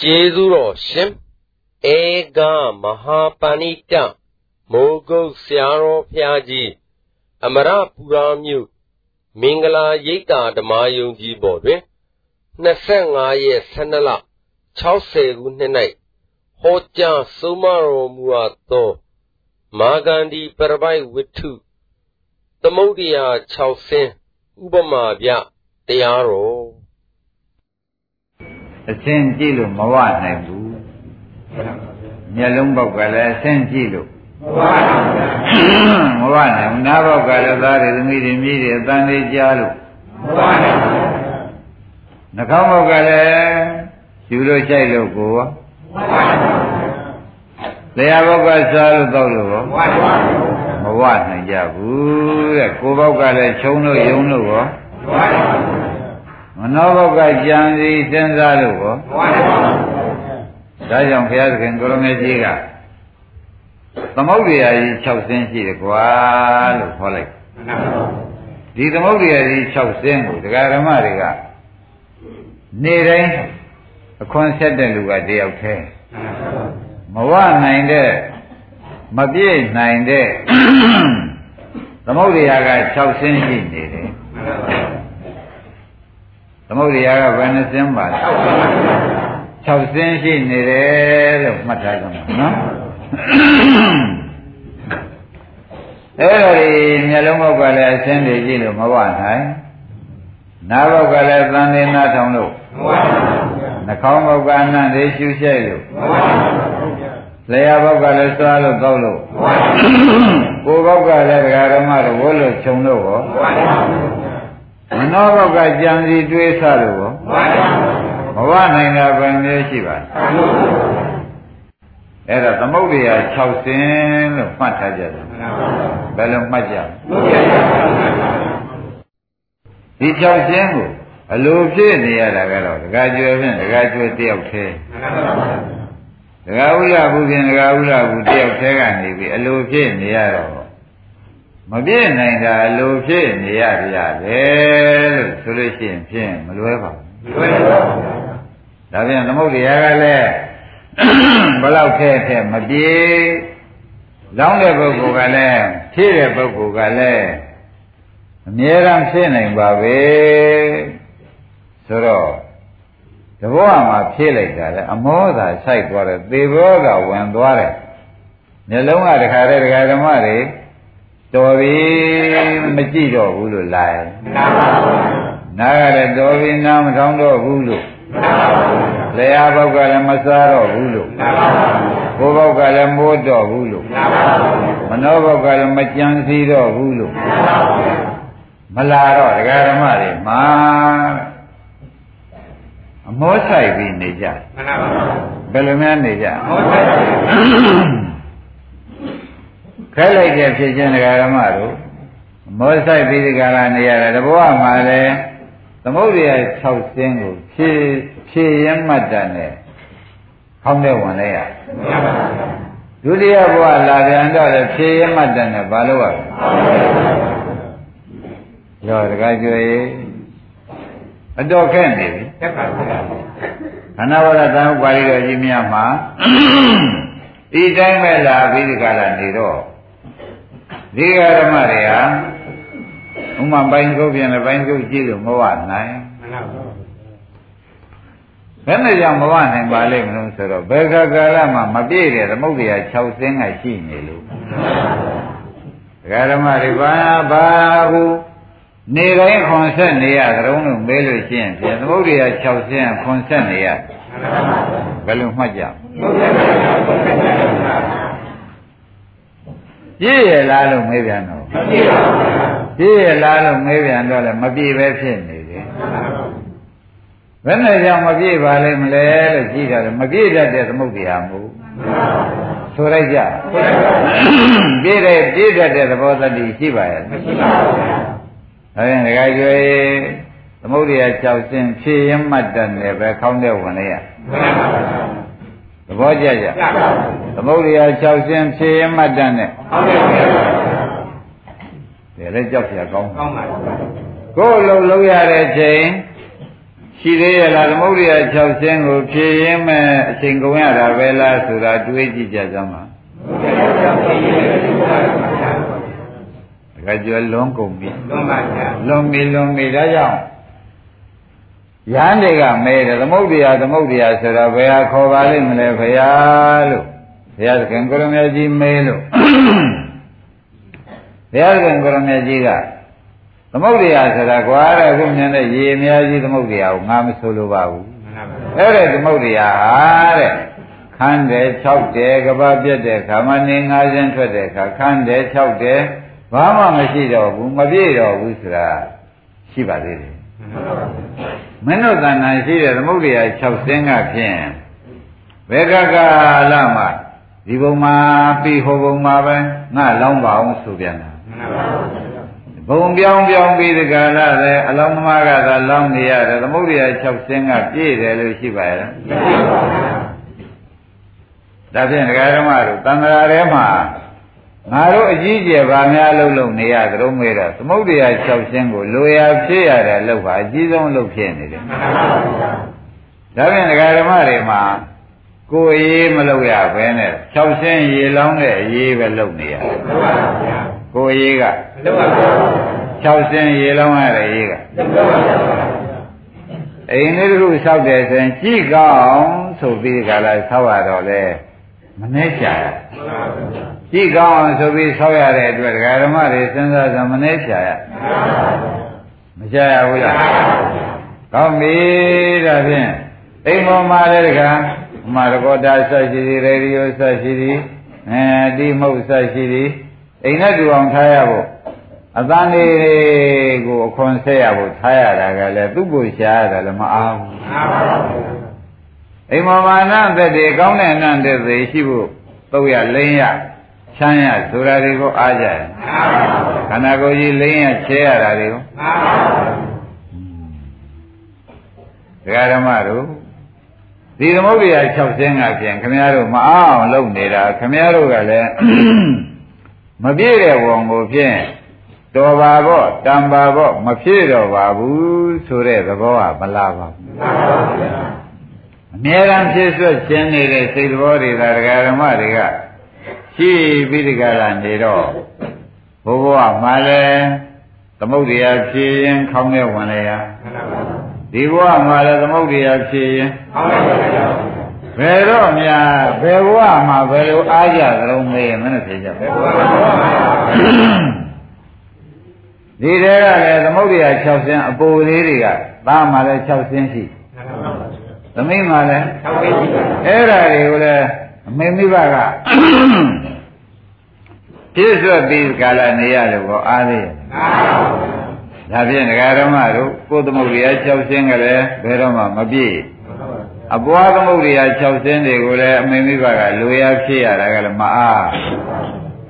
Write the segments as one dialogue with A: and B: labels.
A: ကျေးဇူးတော်ရှင်ဧကမဟာပဏိတမိုးကုတ်ဆရာတော်ဖျားကြီးအမရပူရာမြို့မင်္ဂလာရိပ်သာဓမ္မယုံကြီးပေါ်တွင်25ရက်12လ60ခုနှစ်၌ဟောကြားဆုံးမတော်မူအပ်သောမာဂန္ဒီပရပိုက်ဝိထုသမုဒ္ဒရာ6ဆင်းဥပမာပြတရားတော်
B: အစင်းကြည့်လို့မဝနိုင်ဘူးမျက်လုံးပေါက်ကလည်းအစင်းကြည့်လို့မဝနိုင်ဘူးနားပေါက်ကလည်းသားတွေသမီးတွေမြည်တွေအတန်တွေကြားလို့မဝနိုင်ဘူးနှာခေါင်းပေါက်ကလည်းယူလို့ကြိုက်လို့ကိုယ်တရားဘောက်ကစားလို့တော့လို့ရောမဝနိုင်ကြဘူးတဲ့ကိုယ်ဘောက်ကလည်းခြုံလို့ယုံလို့ရောမနောဘော က်ကကြံစီစဉ်းစားလို့ရောဒါကြောင့်ဘုရားသခင်ကိုရမေကြီးကသမုဒ္ဒရာကြီး6ဆင်းရှိတယ်ကွာလို့ခေါ်လိုက်ဒီသမုဒ္ဒရာကြီး6ဆင်းကိုဒကာဓမ္မတွေကနေ့တိုင်းအခွန်ဆက်တဲ့လူကတယောက်တည်းမဝနိုင်တဲ့မပြည့်နိုင်တဲ့သမုဒ္ဒရာက6ဆင်းရှိနေတယ် သမုဒ္ဒရာကဘယ်နှဆင်းပါလဲ6ဆင်းရှိနေတယ်လို့မှတ်ထားကြမှာနော်အဲ့ဒါဒီမျက်လုံးဘောက်ကလည်းအဆင်းတွေကြည့်လို့မဝနိုင်နားဘောက်ကလည်းသံနေနာထောင်လို့မဝနိုင်နှာခေါင်းဘောကအနံ့တွေရှူရှိုက်လို့မဝနိုင်လျှာဘောက်ကလည်းစားလို့တောက်လို့ကိုယ်ဘောက်ကလည်းဒကာဓမ္မတို့ဝတ်လို့ခြုံလို့ရော မနောဘောက်ကကြံစီတွေးဆလို့ရောမဝနိုင်တာဘယ်မျိုးရှိပါလဲအဲ့ဒါသမုဒ္ဒရာ6ဆင်းလို့မှတ်ထားကြတယ်ဘယ်လိုမှတ်ကြဒီ6ဆင်းကိုအလိုဖြစ်နေရတာကတော့ဒကာကျွယ်ဖြင့်ဒကာကျွယ်တယောက်သေးဒကာဥရဘူးဖြင့်ဒကာဥရဘူးတယောက်သေးကနေပြီးအလိုဖြစ်နေရတော့ မပြည့်နိုင်တာအလိုဖြစ်နေရကြရတယ်လို့ဆိုလို့ရှိရင်ဖြင့်မလွဲပါဘူးလွဲပါဘူးဒါပြန်သမုဒ္ဒရာကလည်းဘလောက်ထဲထဲမပြေလောင်းတဲ့ပုဂ္ဂိုလ်ကလည်းဖြည့်တဲ့ပုဂ္ဂိုလ်ကလည်းအမြဲတမ်းဖြစ်နိုင်ပါပဲဆိုတော့တဘောမှာဖြည့်လိုက်တာလေအမောသာဆိုင်သွားတယ်သေဘောကဝင်သွားတယ်မျက်လုံးကတခါတည်းဒကာဓမ္မတွေ တော်ပြီမကြည့်တော့ဘူးလို့လာရင်နားကလည်းတော်ပြီနားမထောင်တော့ဘူးလို့လျှာဘောက်ကလည်းမစားတော့ဘူးလို့ကိုယ်ဘောက်ကလည်းမိုးတော့ဘူးလို့မနောဘောက်ကလည်းမကြံစီတော့ဘူးလို့မလာတော့ဒကာဓမ္မတွေမှာအမောဆိုင်ပြီးနေကြမှန်ပါပါဘယ်လိုများနေကြအမောဆိုင် ခဲလိုက်တဲ့ဖြစ်ခြင်းဒကာဓမ္မတို့အမောဆိုင်ပြီးဒီကလာနေရတယ်တဘောမှာလည်းသမုဒ္ဒရာ6ဆင်းကိုဖြည့်ဖြည့်ရမှတ်တယ်နဲ့ခေါင်းထဲဝင်လိုက်ရဒုတိယဘဝလာပြန်တော့လည်းဖြည့်ရမှတ်တယ်နဲ့ဘာလို့ရလဲရောတခါကျွေအတော်ခက်နေပြီခက်ပါဘူးခန္ဓာဝရသံဥပါရိတော်ကြီးများမှာဒီတိုင်းပဲလာပြီးဒီကလာနေတော့ ဒီဃာဓမ္မတွေဟာဥမာပိုင်းကုတ်ပြန်လည်းပိုင်းကုတ်ကြည့်လို့မဝနိုင်မှန်ပါဘူးဘယ်နဲ့ကြောင့်မဝနိုင်ပါလိမ့်မလို့ဆိုတော့ဘယ်ခါကာလမှာမပြည့်တဲ့သမုဒ္ဒရာ6ဆင်းကရှိနေလို့ဒကာဓမ္မတွေဘာဘာဟုနေတိုင်းခွန်ဆက်နေရကြုံလို့မဲလို့ရှိရင်ပြန်သမုဒ္ဒရာ6ဆင်းခွန်ဆက်နေရဘယ်လိုမှတ်ကြ ပြည့်ရလားလို့မေးပြန်တော့မပြည့်ပါဘူးပြည့်ရလားလို့မေးပြန်တော့လည်းမပြည့်ပဲဖြစ်နေတယ်ဘယ်နဲ့ကြောင့်မပြည့်ပါလိမ့်မလဲလို့ကြည့်တာလည်းမပြည့်တတ်တဲ့သမုဒ္ဒရာမဟုတ်ဆိုလိုက်ကြပြည့်တဲ့ပြည့်တတ်တဲ့သဘောတတိရှိပါရဲ့မရှိပါဘူးဒါရင်ဒကာကျွေးသမုဒ္ဒရာကြောက်စင်ဖြည့်ရမှတ်တယ်နဲ့ပဲခေါင်းထဲဝင်လိုက်ရ သဘောကျကြသမုဒ္ဒရာ6ရှင်းဖြေရမှတ်တမ်းနဲ့ဟုတ်ကဲ့ပါဒါလည်းကြောက်ရကောင်းကောင်းပါကိုယ်လုံးလုံးရတဲ့ချိန်ရှိသေးရလားသမုဒ္ဒရာ6ရှင်းကိုဖြေရင်မဲ့အချိန်ကုန်ရတာပဲလားဆိုတာတွေးကြည့်ကြစမ်းပါကကြွလွန်ကုန်ပြီ
C: လွန်ပါဗျာ
B: လွန်ပြီလွန်ပြီဒါကြောင့် ရဟန်းတွေကမဲတယ်သမုဒ္ဒရာသမုဒ္ဒရာဆိုတာဘယ်ဟာခေါ်ပါလိမ့်မလဲဖရာလို့ဘုရားသခင်ကိုရမကြီးမဲလို့ဘုရားသခင်ကိုရမကြီးကသမုဒ္ဒရာဆိုတာကွာတဲ့အခုမြင်တဲ့ရေအများကြီးသမုဒ္ဒရာကိုငါမဆိုလိုပါဘူး
C: မှန်ပါဗျာ
B: အဲ့ဒါသမုဒ္ဒရာဟာတဲ့ခန်းတယ်၆တယ်ကဘာပြက်တဲ့ခါမနေငါးခြင်းထွက်တဲ့ခါခန်းတယ်၆တယ်ဘာမှမရှိတော့ဘူးမပြည့်တော့ဘူးဆိုတာရှိပါသေးတယ်
C: မှန်ပါဗျာ
B: မင်းတို့တဏ္ဍာရှိတဲ့သမုဒ္ဒရာ6ဆင်းကဖြင့်ဘယ်ကကလမှာဒီဘုံမှာပြီးဟိုဘုံမှာပဲငါလောင်းပါအောင်ဆိုပြန်တာ
C: မှန်ပါဗျာ
B: ဘုံပြောင်းပြောင်းပြီးဒီကလာလည်းအလောင်းသမားကသာလောင်းနေရတယ်သမုဒ္ဒရာ6ဆင်းကပြည့်တယ်လို့ရှိပါရဲ့လား
C: မှန်ပါဗျာ
B: ဒါဖြင့်ဒကာဓမ္မတို့တန်ត្រာထဲမှာ ငါတို့အကြီးကျယ်ဗာများလှုပ်လှုပ်နေရကြုံမေးတော့သမုဒ္ဒရာ6ဆင်းကိုလိုရာဖြစ်ရတဲ့လှုပ်ပါအကြီးဆုံးလှုပ်ဖြစ်နေတယ်
C: မှန်ပါဗျာ
B: ဒါဖြင့်ဒကာဓမ္မတွေမှာကိုယ်ရေးမလုပ်ရဘဲနဲ့6ဆင်းရေလောင်းတဲ့အရေးပဲလုပ်နေရတယ်
C: မှန်ပါဗျာ
B: ကိုယ်ရေးက
C: လွန်ပါဗျာ
B: 6ဆင်းရေလောင်းရတဲ့ရေးက
C: လွန်ပါဗျာ
B: အိမ်လေးတစ်ခုဆောက်တယ်ဆိုရင်ကြည့်ကောင်းဆိုပြီးကြလားဆောက်ရတော့လေမနှဲချာရ
C: မှန်ပါဗျာ
B: ကြည့်ကောင်းအောင်ဆိုပြီးဆောက်ရတဲ့အတွက်ဒကာဓမ္မတွေစဉ်းစားကြမနှဲချာရမချာရဘူးလားကောင်းပြီဒါဖြင့်အိမ်ပေါ်မှာလည်းဒကာအမရကောတာဆက်ရှိသည်ရေဒီယိုဆက်ရှိသည်အဲဒီမဟုတ်ဆက်ရှိသည်အိမ်နဲ့တူအောင်ထားရဖို့အတန်းလေးကိုအခွန်ဆက်ရဖို့ထားရတာကလည်းသူ့ကိုရှားရတယ်လည်းမအားဘူး
C: မှန်ပါဗျာ
B: အိမ်မောမာနသက်တွေကောင်းတဲ့အနန္တတွေရှိဖို့တုတ်ရလိမ့်ရ ချမ်းရဆိုတာတွေကိုအားကြတယ်
C: မှန်ပါဗျာ
B: ခန္ဓာကိုယ်ကြီးလိမ့်ရချဲရတာတွေကို
C: မှန်ပါဗျာ
B: ဒကာဓမ္မတို့ဒီသမုဒ္ဒရာ6ဆင်းကပြန်ခမည်းတော်မအားအောင်လုပ်နေတာခမည်းတော်ကလည်းမပြည့်တဲ့ဝန်ကိုဖြင့်တော်ပါတော့တံပါတော့မဖြည့်တော့ပါဘူးဆိုတဲ့သဘောကမလားပါဘူး
C: မှန်ပါဗျာ
B: အမြဲတမ်းဖြစ်ဆွခြင်းနေတဲ့စိတ်သဘောတွေသာဒကာဓမ္မတွေက ရှိပြီးဒီကလာနေတော့ဘိုးဘဝမှာလဲသမုဒ္ဒရာဖြည့်ရင်ခေါင်းနဲ့ဝင်လေရ
C: မှန်ပါဗျာ
B: ဒီဘဝမှာလဲသမုဒ္ဒရာဖြည့်ရင်
C: ဟောင်းပါဗျာ
B: ဘယ်တော့များဘယ်ဘဝမှာဘယ်လိုအားကြသလုံးမေးရင်မနဲ့ဖြေကြဘယ်ဘဝဒီတဲကလည်းသမုဒ္ဒရာ6ဆင်းအပူလေးတွေကသားမှာလဲ6ဆင်းရှိ
C: မှန်ပါဗျာ
B: သမီးမှာလဲ
C: ဆောက်ပေးကြည့်ပါ
B: အဲ့ဓာတွေကိုလည်း အမေမိဘကပြည့်စွတ်ပြီးကာလနေရလို့ကောအားသေးရဲ့
C: မှန်ပါဗျာ
B: ဒါဖြင့်ဒကာဓမ္မတို့ကိုယ်သမုဒ္ဒရာ6ဆင်းကလည်းဘယ်တော့မှမပြည့်အပွားသမုဒ္ဒရာ6ဆင်းတွေကိုလည်းအမေမိဘကလိုရဖြစ်ရတာကလည်းမအား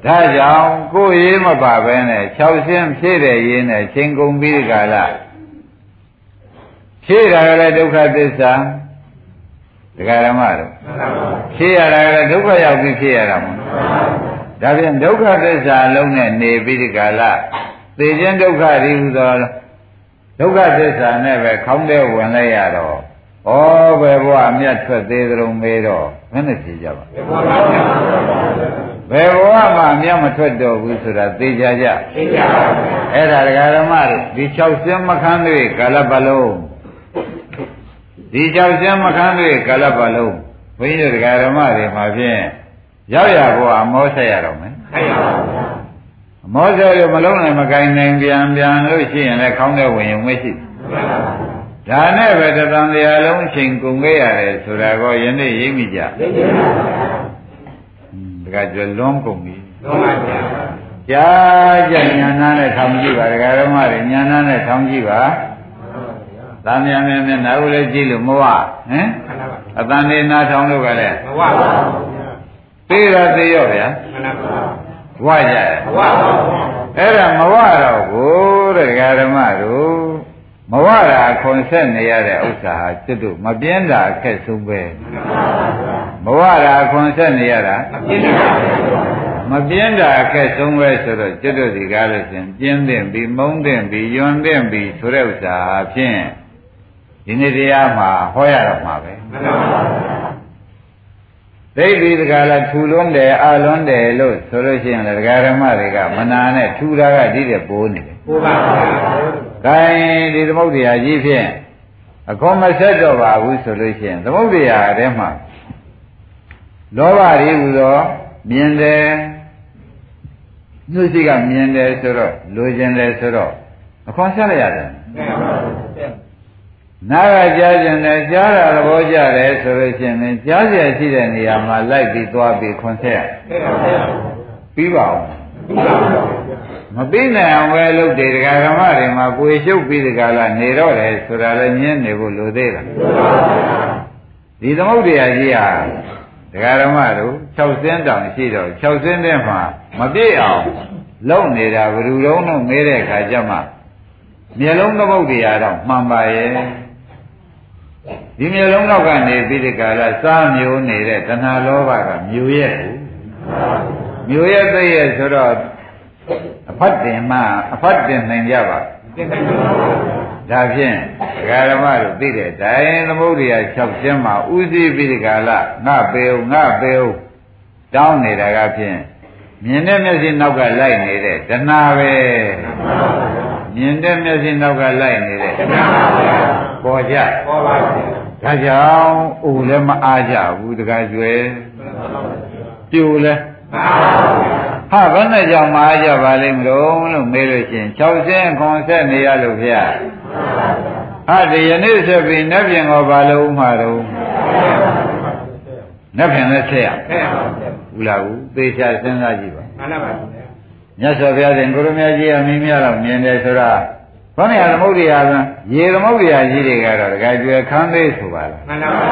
B: ဒါကြောင့်ကိုယ်ရေးမပါဘဲနဲ့6ဆင်းဖြည့်တဲ့ရေးနဲ့ချိန်ကုန်ပြီးကာလဖြည့်တာကလည်းဒုက္ခသစ္စာ ဒကာဓမ္မတို့
C: မှန်ပါဗျာ
B: ဖြစ်ရတာကလည်းဒုက္ခရောက်ပြီးဖြစ်ရတာမို့ဒါဖြင့်ဒုက္ခသစ္စာလုံးနဲ့နေပြီးဒီကာလသေခြင်းဒုက္ခဒီဟူသောဒုက္ခသစ္စာနဲ့ပဲခေါင်းထဲဝင်လိုက်ရတော့ဩဘယ်ဘဝအမျက်ထွက်သေးသလုံးမေးတော့မင်းနဲ့ဖြေကြပါ
C: မှန်ပါဗျာ
B: ဘယ်ဘဝမှာအမျက်မထွက်တော့ဘူးဆိုတာသိကြကြ
C: သိကြပါဗျာ
B: အဲ့ဒါဒကာဓမ္မတို့ဒီ6ဆင်းမခန်းတွေကာလပတ်လုံး ဒီ6ဆင်းမခန်းတွေကာလပတ်လုံးဘုန်းကြီးတို့ဒကာဓမ္မတွေမှာဖြင့်ရောက်ရဘုရားအမောဆက်ရတော့မယ်
C: ခိုင်းပါဗျာ
B: အမောဆက်ရမလုံးနိုင်မကိုင်းနိုင်ပြန်ပြန်လို့ရှိရင်လည်းခေါင်းထဲဝင်ရုံမရှိဘူး
C: မှန်ပါဗျာ
B: ဒါနဲ့ပဲတသံတရားလုံးအချိန်ကုန်ခဲ့ရတယ်ဆိုတာကိုယနေ့ရိပ်မိကြ
C: သိကြပါဗျာ
B: ဒကာကျွလွန်ကုန်ပြီ
C: လွန်ပါဗျာ
B: ကြားကြညာနာနဲ့ထောင်ကြည့်ပါဒကာဓမ္မတွေညာနာနဲ့ထောင်ကြည့်ပါ သာမန်မြန်မြန်နားကိုလည်းကြည့်လို့မဝဟမ်
C: မှန်ပါဗျာ
B: အတန်နေနာထောင်လို့ကလည်း
C: မဝပါဘူးဗျာ
B: သေးတာသေးရောဗျာ
C: မှန်ပါဗျာ
B: ဝကြရဲ့
C: မဝပါဘူးဗျာ
B: အဲ့ဒါမဝတော့ဘူးတဲ့ဒကာဓမ္မတို့မဝတာခွန်ဆက်နေရတဲ့ဥစ္စာဟာကျွတ်တို့မပြင်းတာအခက်ဆုံးပဲမဝတာခွန်ဆက်နေရတာ
C: ပြင်းပါဗျာ
B: မပြင်းတာအခက်ဆုံးပဲဆိုတော့ကျွတ်တို့ဒီကားလို့ရှင်ပြင်းတဲ့ပြီးမုန်းတဲ့ပြီးယွန်းတဲ့ပြီးဆိုတဲ့ဥစ္စာဟာဖြင့် ဒီနေ့တရားမှာဟောရတော့မှာပဲ
C: မှန်ပါပါ
B: သိပြီတခါလားထူလွန်းတယ်အလွန်းတယ်လို့ဆိုလို့ရှိရင်လည်းဒကာဓမ္မတွေကမနာနဲ့ထူတာကဒီတဲ့ပိုးနေတယ်
C: ဘုရားပါ။
B: ဂိုင်းဒီသမုဒ္ဒရာကြီးဖြင့်အခွန်မဆက်တော့ပါဘူးဆိုလို့ရှိရင်သမုဒ္ဒရာထဲမှာလောဘတွေဟူသောမြင်တယ်ညှို့ရှိကမြင်တယ်ဆိုတော့လိုချင်တယ်ဆိုတော့အခွန်ဆက်လိုက်ရတယ်
C: မှန်ပါပါ။
B: နာကကြားကျင်တယ်ကြားတာသဘောကျတယ်ဆိုလို့ရှိရင်လည်းကြားเสียရှိတဲ့နေရာမှာလိုက်ပြီးသွားပြီးခွန်ဆက်ရ
C: မှန်ပါပါ
B: ပြီးပါအောင်
C: ဘုရားပါ
B: မပြီးနိုင်အောင်ပဲလုပ်တယ်ဒကာဓမ္မတွေမှာကိုယ်ရှုပ်ပြီးဒကာလာနေတော့တယ်ဆိုတာလည်းညင်းနေဖို့လိုသေးတာဒီသမုဒ္ဒရာကြီးဟာဒကာဓမ္မတို့6စင်းတောင်ရှိတော့6စင်းထဲမှာမပြည့်အောင်လုံနေတာဘယ်လိုလုံးတော့မဲတဲ့ခါကျမှမျက်လုံးသမုဒ္ဒရာတော့မှန်ပါရဲ့ ဒီမျက်လုံးတော့ကနေပြီးဒီကလာစားမျိုးနေတဲ့တဏှာလောဘကမျိုးရဲ့ကိုမျိုးရဲ့သိရဲ့ဆိုတော့အဖတ်တင်မှအဖတ်တင်နိုင်ကြပါ
C: သင်္ခါရပါ
B: ဒါဖြင့်ဒကာဓမ္မတို့သိတဲ့တိုင်သမုဒ္ဒရာ6ကျင်းမှာဥသိပိဒကာလငါပေဦးငါပေဦးတောင်းနေတာကဖြင့်မြင်တဲ့မျက်စိနောက်ကလိုက်နေတဲ့တဏှာပဲ မြင်တဲ့မျက်စိနောက်ကလိုက်နေတဲ့တဏှာပေါ်ကြ
C: ပေါ်ပါစေ
B: ဒါကြောင့်ဥလည်းမအားကြဘူးတကားကျွယ်ပြိုလဲ
C: မှန်ပါပါ
B: ဟာဘယ်နဲ့ကြောင့်မအားကြပါလိမ့်မလို့လို့မေးလို့ရှိရင်6ဆင်းခွန်ဆက်နေရလို့ဗျာဟာဒီယနေ့ဆက်ပြီးနတ်ပြင်ကောဘာလို့မှတော့နတ်ပြင်လည်းဆက်ရ
C: မှန်ပါပါ
B: ဘူးလားဘူးသေချာစဉ်းစားကြည့်ပါ
C: မှန်ပါပါ
B: မြတ်စွာဘုရားရှင်ကိုရမကြီးအမင်းများတော့မြင်တယ်ဆိုတာဘာနဲ့သမုဒ္ဒရာကရေသမုဒ္ဒရာကြီးတွေကတော့တခါကျွယ်ခမ်းသေးဆိုပါလား
C: မှန်ပါပါ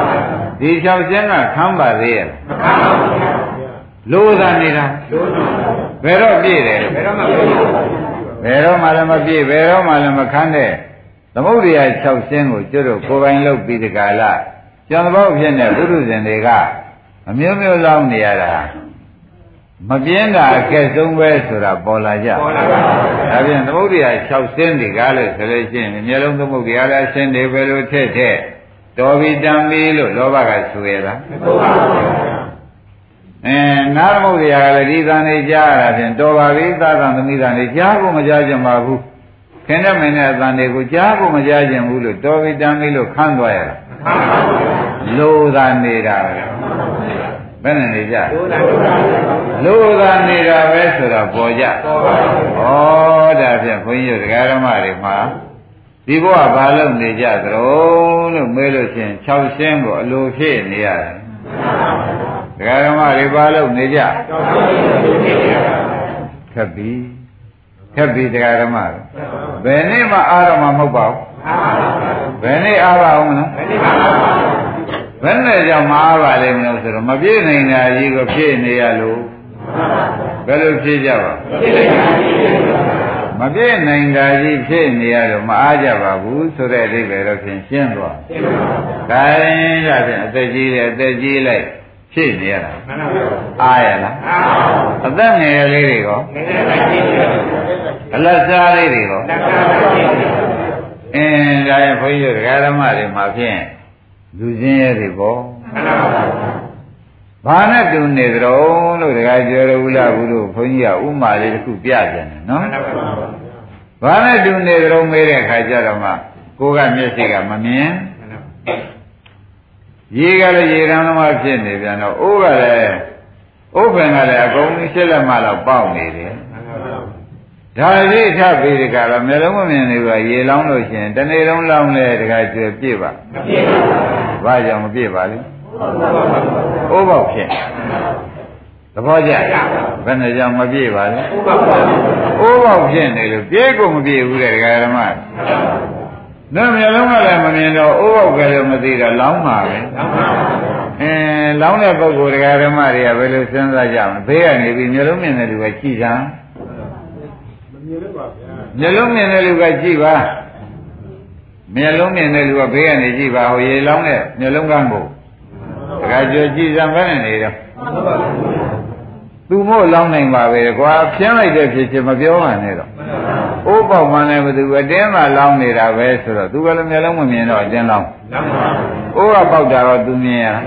B: ဒီ၆ဆင်းကခမ်းပါသေးရဲ့
C: မှန်ပါပါ
B: လို့သာနေတာ
C: လို့
B: ဘယ်တော့ပြည့်တယ်
C: ဘယ်တော့မှမပြောဘူး
B: ဘယ်တော့မှလည်းမပြည့်ဘယ်တော့မှလည်းမခမ်းတဲ့သမုဒ္ဒရာ6ဆင်းကိုကျွတ်တို့ကိုယ်ပိုင်လုပ်ပြီးဒီကလာကျောင်းတော်ဖြစ်တဲ့ဘုရုဇင်တွေကအမျိုးမျိုးလောင်းနေရတာ မပြင်းတာအကဲဆုံးပဲဆိုတာပေါ်လာကြ
C: ပေါ်လာပါ
B: ဒါပြန်သမုဒ္ဒရာ6ဆင်းတွေကလည်းဆိုလို့ရှိရင်မျိုးလုံးသမုဒ္ဒရာလည်းဆင်းတွေပဲလို့ထည့်ထည့်တော်ပြီတံပြီလို့လောဘကဆိုရတာ
C: ဘုရားပါ
B: အဲနာသမုဒ္ဒရာကလည်းဒီသံလေးကြားရတာဖြင့်တော်ပါပြီသာသံသမီးသံလေးကြားဖို့မကြားကြပါဘူးခင်တဲ့မင်းတဲ့အသံတွေကိုကြားဖို့မကြားကြဘူးလို့တော်ပြီတံပြီလို့ခန်းသွားရတာ
C: မှန်ပါပါ
B: လိုသာနေတာပဲ ဘယ်နဲ့နေကြ
C: လို့တာလို့တာ
B: လိုသာနေတာပဲဆိုတော့ပေါ်ကြ
C: ပေါ်ပါစေ
B: ဩဒါဖြင့်ဘုန်းကြီးတို့ဒကာဓမ္မတွေမှာဒီဘဝဘာလို့နေကြသလဲလို့မေးလို့ချင်း6ရှင်းကိုအလိုဖြစ်နေရတယ်ဒကာဓမ္မတွေဘာလို့နေကြ
C: တော်တော်လေးဖြစ်နေတာ
B: ခက်ပြီခက်ပြီဒကာဓမ္မတွေဘယ်နေ့မှအားရမှာမဟုတ်ပါဘူး
C: မှန်ပါပါ
B: ဘယ်နေ့အားပါအောင်မလား
C: ဘယ်ဒီမှာပါပါ
B: ဘယ်နဲ့ကြောင့်မအားပါလိမ့်မလို့ဆိုတော့မပြည့်နိုင်တာကြီးကိုဖြည့်နေရလို့ဘယ်လိုဖြည့်ကြပါ
C: ဖြစ်နေတာဖြစ်နေတာ
B: မပြည့်နိုင်တာကြီးဖြည့်နေရတော့မအားကြပါဘူးဆိုတဲ့အဓိပ္ပာယ်တော့ဖြင့်ရှင်းသွား
C: ဖြစ်ပါပါ။
B: ဒါရင်ရဖြင့်အသက်ကြီးတယ်အသက်ကြီးလိုက်ဖြည့်နေရတာ
C: မှန်ပါပါ
B: အားရလား
C: အာ
B: အသက်ငယ်လေးတွေရော
C: ငယ်ငယ်လေးဖြစ်နေတာ
B: အလတ်စားလေးတွေရော
C: တက္ကရာဖြစ်နေတာ
B: အင်းဒါရင်ဘုန်းကြီးတို့ဒကာဓမ္မတွေမှာဖြင့် လူချင်းရဲ့တွေပေါ့
C: မှန်ပါပါ
B: ဘာနဲ့တူနေကြတော့လို့ဒကာကျော်ရဦးလားဘူးလို့ဘုန်းကြီးကဥမာလေးတစ်ခုပြပြန်တယ်နော်
C: မှန်ပါပါ
B: ဘာနဲ့တူနေကြတော့မေးတဲ့အခါကျတော့မှကိုကမျက်စိကမမြင်ရေကလည်းရေရန်သမားဖြစ်နေပြန်တော့အိုးကလည်းအိုးပင်ကလည်းအကုန်ရှစ်လက်မလောက်ပေါက်နေတယ် ဒါလေးထပ်ပြီးဒီကရမျက်လုံးမမြင်နေဘူးရေလောင်းလို့ရှိရင်တနေ့လုံးလောင်းလဲတခါကျွေပြည့်ပါ
C: မဖြစ်ပါဘူး
B: ဘာကြောင့်မပြည့်ပါလဲအိုးပေါက်ဖြစ်သဘောကျဘယ်နဲ့ကြောင့်မပြည့်ပါလဲ
C: ဥပပါပါ
B: အိုးပေါက်ဖြစ်နေလို့ပြေကုန်မပြေဘူးတဲ့ဒကာဓမ္မ။နော်မျိုးလုံးကလည်းမမြင်တော့အိုးပေါက်ကလည်းမသိတော့လောင်းပါပဲ။အင်းလောင်းတဲ့ပုဂ္ဂိုလ်ဒကာဓမ္မတွေကဘယ်လိုစဉ်းစားကြမလဲ။ဘေးကနေပြီးမျိုးလုံးမြင်တဲ့လူကကြည်စမ်း
C: မ မြင်လို့ပါဗျာ။
B: မျိုးလုံးမြင်တဲ့လူကကြည်ပါ။မျိုးလုံးမြင်တဲ့လူကဘေးကနေကြည်ပါဟိုရေလောင်းတဲ့မျိုးလုံးကန်းကိုဒကာကျော်ကြည်စမ်းဘယ်နဲ့နေတော့
C: မှန်ပါပါ
B: သူမို့လောင်းနိုင်ပါပဲကွာဖြင်းလိုက်တဲ့ဖြစ်ချင်းမပြောမှနဲ့တော့
C: မှန်ပါပါ
B: အိုးပေါက်မှန်းလည်းဘသူအတင်းမှလောင်းနေတာပဲဆိုတော့သူကလည်းမျက်လုံးမမြင်တော့အတင်းလောင်းအိုးကပေါက်တာတော့သူမြင်ရလား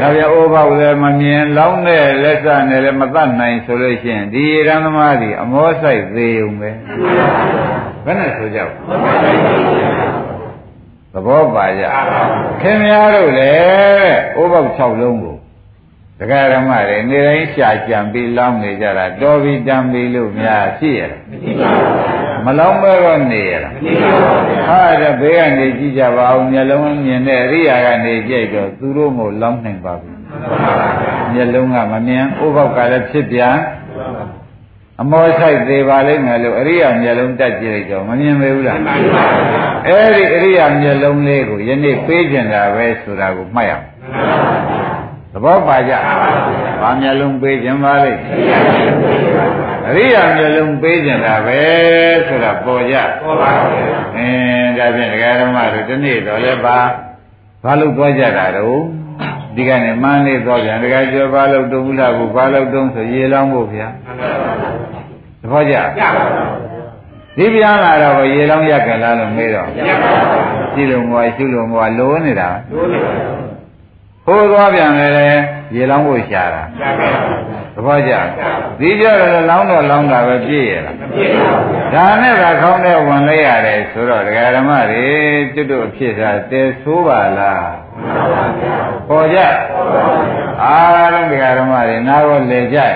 B: ဒါပြအိုးပေါက်လည်းမမြင်လောင်းတဲ့လက်စနဲ့လည်းမတတ်နိုင်ဆိုလို့ရှိရင်ဒီရံသမားဒီအမောဆိုင်သေးုံပဲဘယ်နဲ့ဆိုကြသဘောပါကြခင်များတို့လည်းအိုးပေါက်6လုံးကို တရားဓမ္မတွေနေတိုင်းရှာကြံပြီးလောင်းနေကြတာတော်ပြီတန်ပြီလို့များရှိရလားမလောင်းမဲတော့နေရလားဟာတဲ့ဘေးကနေကြည့်ကြပါဦးမျက်လုံးမြင်တဲ့အရိယာကနေကြိတ်တော့သူတို့မို့လောင်းနိုင်ပါဘူးမျက်လုံးကမမြင်ဥပောက်ကလည်းဖြစ်ပြန်အမောဆိုင်သေးပါလိမ့်မယ်လို့အရိယာမျက်လုံးတက်ကြည့်လိုက်တော့မမြင်ပေဘူးလားအဲ့ဒီအရိယာမျက်လုံးလေးကိုယနေ့ပေးကျင်တာပဲဆိုတာကိုမှတ်ရအောင် သဘောပါကြ။ဘာမျက်လုံးပေးခြင်းပါလိမ့်။အရိယာမျက်လုံးပေးခြင်းတာပဲဆိုတာပေါ်ကြ။ပေါ်ပါဘူး။အင်းဒါဖြင့်ဒကာဓမ္မတို့ဒီနေ့တော့လည်းဘာဘာလို့သွားကြတာတော့ဒီကနေ့မန်းလေးသွားပြန်ဒကာကျော်ဘာလို့တုံးဘူးလားဘူးဘာလို့တုံးဆိုရေလောင်းဖို့ဗျာ။သဘောကျ။ကျပါပါဒီပြန်လာတော့ရေလောင်းရကြလားလို့မေးတော့ကြည့်လို့မွာရှုလို့မွာလိုးနေတာလိုးနေတာ ဟိုးသွားပြန်လေရေလောင်းဖို့ရှာတာသဘောကျဒီကြတော့လောင်းတော့လောင်းတာပဲပြည့်ရလားမပြည့်ပါဘူးဒါနဲ့ကခေါင်းထဲဝင်လိုက်ရတယ်ဆိုတော့ဒကာဓမ္မတွေကျွတ်တို့အဖြစ်စားတဲဆိုးပါလားပေါ်ကြအားလုံးဒကာဓမ္မတွေနားတော့လေကြရ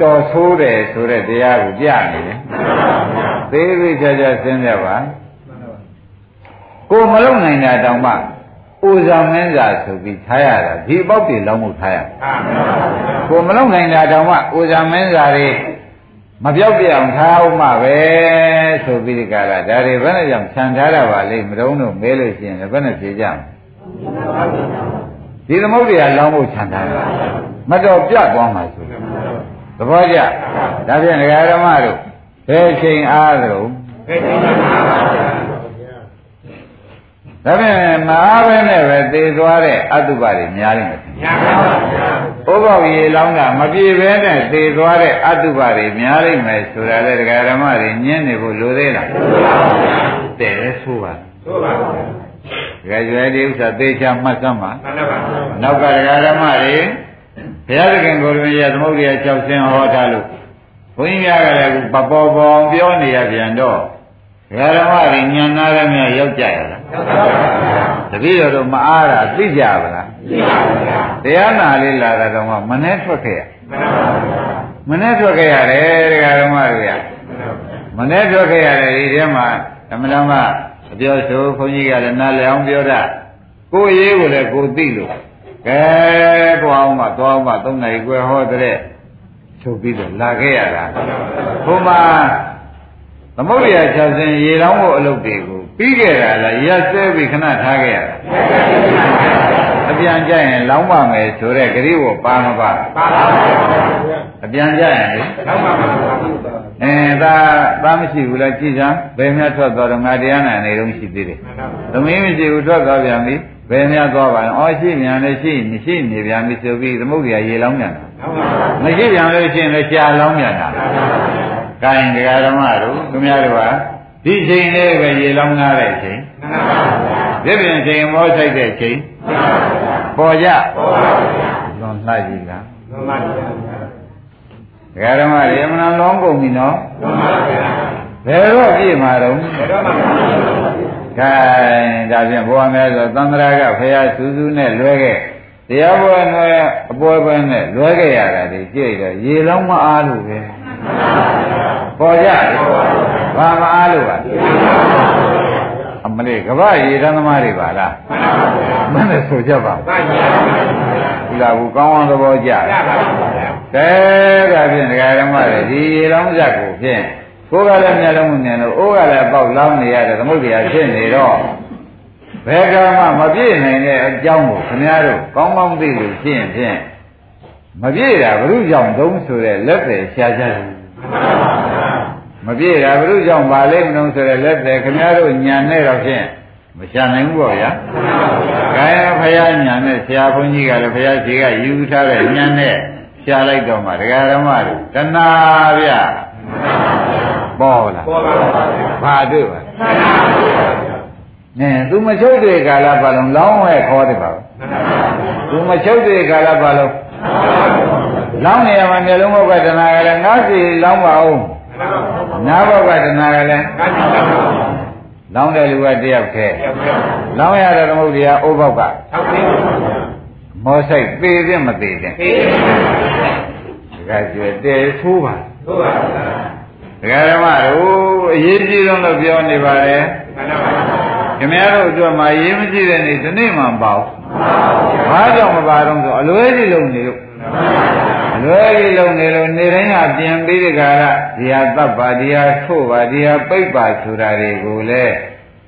B: တော်ဆိုးတယ်ဆိုတဲ့တရားကိုပြနေတယ်သေးသေးချာချာစဉ်းစားပါကိုမလုံနိုင်တာတောင်မှ ဥဇာမင်းစာဆိုပြီးထားရတာဒီပေါက်တွေလောင်းမှုထားရကိုမလုံနိုင်တာတောင်မှဥဇာမင်းစာတွေမပြောက်ပြအောင်ထားအောင်မှပဲဆိုပြီးဒီကလာဒါတွေဘယ်နဲ့ကြောင့်ခြံထားတာပါလိမ့်မတုံးတော့မဲလို့ရှိရင်ဘယ်နဲ့ဖြေကြမလဲဒီသမုဒ္ဒရာလောင်းဖို့ခြံထားတာမတော်ပြတ်သွားမှာဆိုသဘောကျဒါဖြင့်ဒကာဓမ္မတို့ဘယ်ချိန်အားသလဲဘယ်ချိန်အား ဒါဖြင့်မအားပဲနဲ့ပဲသေသွားတဲ့အတုပတွေများနေတယ်များပါပါဗျာဥပ္ပောက်ရေလောင်းတာမပြေပဲနဲ့သေသွားတဲ့အတုပတွေများနေမယ်ဆိုတာလေဒကာဓမ္မတွေညင်းနေဖို့လိုသေးလားလိုပါပါဗျာတဲ့ဆိုပါဆိုပါပါဒကာကျွဲဒီဥစ္စာသေချာမှတ်စမ်းပါမှန်ပါပါနောက်ကဒကာဓမ္မတွေဘုရားသခင်ကိုယ်တော်ရဲ့သမုဒ္ဒရာ၆ဆင်းဟောထားလို့ဘုန်းကြီးများကလည်းပပေါ်ပေါ်ပြောနေရပြန်တော့ဓမ္မတွေညံနာရမြရောက်ကြရလားရောက်ပါဘူး တပည့်တော်တို့မအားတာသိကြပါလားသိပါဘူးတရားနာလေးလာတာတော့မနဲ့ထွက်ခဲ့ရမနဲ့ထွက်ခဲ့ရတယ်တရားဓမ္မတွေကမနဲ့ထွက်ခဲ့ရတယ်ဒီထဲမှာဓမ္မတော်ကအပြောဆိုဘုန်းကြီးကလည်းနားလည်အောင်ပြောတာကိုယ်ရေးကိုလည်းကိုသိလို့ကဲသွားအောင်မသွားအောင်မသုံးနိုင်ွယ်ဟောတဲ့ချုပ်ပြီးတော့လာခဲ့ရတာဘုမသမုဒ္ဒရာ၆ဆင်းရေလောင်းဖို့အလုပ်တွေကို ပြီးခဲ့တာလားရက်စဲပြီးခဏထားခဲ့ရတာအပြန်ကြရင်လောင်းပါမယ်ဆိုတဲ့ဂရိဝပါမပါပါပါအပြန်ကြရင်လေလောင်းပါမှာအဲဒါသားမရှိဘူးလားကြည်စမ်းဘယ်များထွက်သွားတော့ငါတရားနာနေတော့ရှိသေးတယ်သမီးမရှိဘူးထွက်သွားပြန်ပြီဘယ်များသွားပါလဲအော်ရှိမြန်လည်းရှိမရှိနေပြန်ပြီဆိုပြီးသမုဒ္ဒရာရေလောင်းပြန်တာမရှိပြန်လို့ရှိရင်လည်းကြာလောင်းပြန်တာကိုင်းဒကာဓမ္မတို့သူများတို့ဟာ ဒီချိန်လေးပဲရေလောင်းကားတဲ့ချိန်မှန်ပါဗျာဒီပြင်ချိန်မောဆိုင်တဲ့ချိန်မှန်ပါဗျာပေါ်ကြပေါ်ပါဗျာလွန်လှကြည့်လားမှန်ပါဗျာဒကာဓမ္မတွေအမှန်လောင်းကုန်ပြီနော်မှန်ပါဗျာဘယ်တော့ပြည့်မှာတော့ဘယ်တော့မှမပြည့်ပါဘူးခိုင်းဒါဖြင့်ဘုရားများဆိုသံဃာကဖရာစူးစူးနဲ့လွဲခဲ့တရားပွဲနဲ့အပွဲပွဲနဲ့လွဲခဲ့ရတာဒီကြည့်တော့ရေလောင်းမအားလို့ပဲပေါ်ကြ ဘာမအားလို့ပါအမလေးကပရေတန်းသမားတွေပါလားမှန်ပါဗျာမှန်တယ်ဆိုကြပါဘုရားဘူးကောင်းအောင်သဘောကြကဲဒါဖြင့်ဒကာဓမ္မတွေဒီရေလောင်းဇက်ကိုဖြင့်ကိုယ်ကလည်းမျက်လုံးမမြင်လို့အိုးကလည်းပေါက်လောင်းနေရတယ်သမုဒ္ဒရာဖြစ်နေတော့ဘယ်ကမှမပြည့်နိုင်တဲ့အကြောင်းကိုခင်ဗျားတို့ကောင်းကောင်းသိလို့ရှင်းဖြင့်မပြည့်တာဘုရုကြောင့်သုံးဆိုတဲ့လက်ပဲရှားကြတယ် မပြည့်တာဘုရုကြောင့်ပါလိမ့်မလို့ဆိုတဲ့လက်တယ်ခင်ဗျားတို့ညံနဲ့တော့ဖြင့်မရှာနိုင်ဘူးပေါ့ဗျာ။ခိုင်းဖယားညံနဲ့ဆရာဘုန်းကြီးကလည်းဖယားကြီးကယူထားတဲ့ညံနဲ့ရှာလိုက်တော့မှဒကာဓမ္မတို့တဏှာဗျ။ဒပေါ်လာ
C: ပေါ်ပါပါဗျာ
B: ဘာတွေ့ပါ
C: မှန်ပါပါဗျာ
B: နဲသူမချုပ်တဲ့ကာလပါလုံးလောင်းဝဲခေါ်တယ်ပါသူမချုပ်တဲ့ကာလပါလုံးလောင်းနေရမှာမျိုးလုံးဘောကတဏှာကလည်းငါးစီလောင်းပါအောင် နာဘောကတဏှာကလည်းလောင်းတဲ့လူကတယောက်ခဲလောင်းရတဲ့သမုဒ္ဒရာအိုးဘောက်ကမောဆိုင်သေးတဲ့မသေးတဲ့ဒါကကျွဲတဲသိုးပါဒကာဓမ္မတို့အရေးကြီးဆုံးလို့ပြောနေပါတယ်ခင်ဗျားတို့အတွက်မှာရေးမကြည့်တဲ့နေ့ဒီနေ့မှမပေါ့ဘာကြောင့်မပါတော့ဆိုအလွဲကြီးလုံနေလို့ အလွဲကြီးလုံနေလို့နေတိုင်းကပြင်ပြီးဒီကရဒီဟာတပ်ပါဒီဟာထို့ပါဒီဟာပိတ်ပါဆိုတာတွေကိုလည်း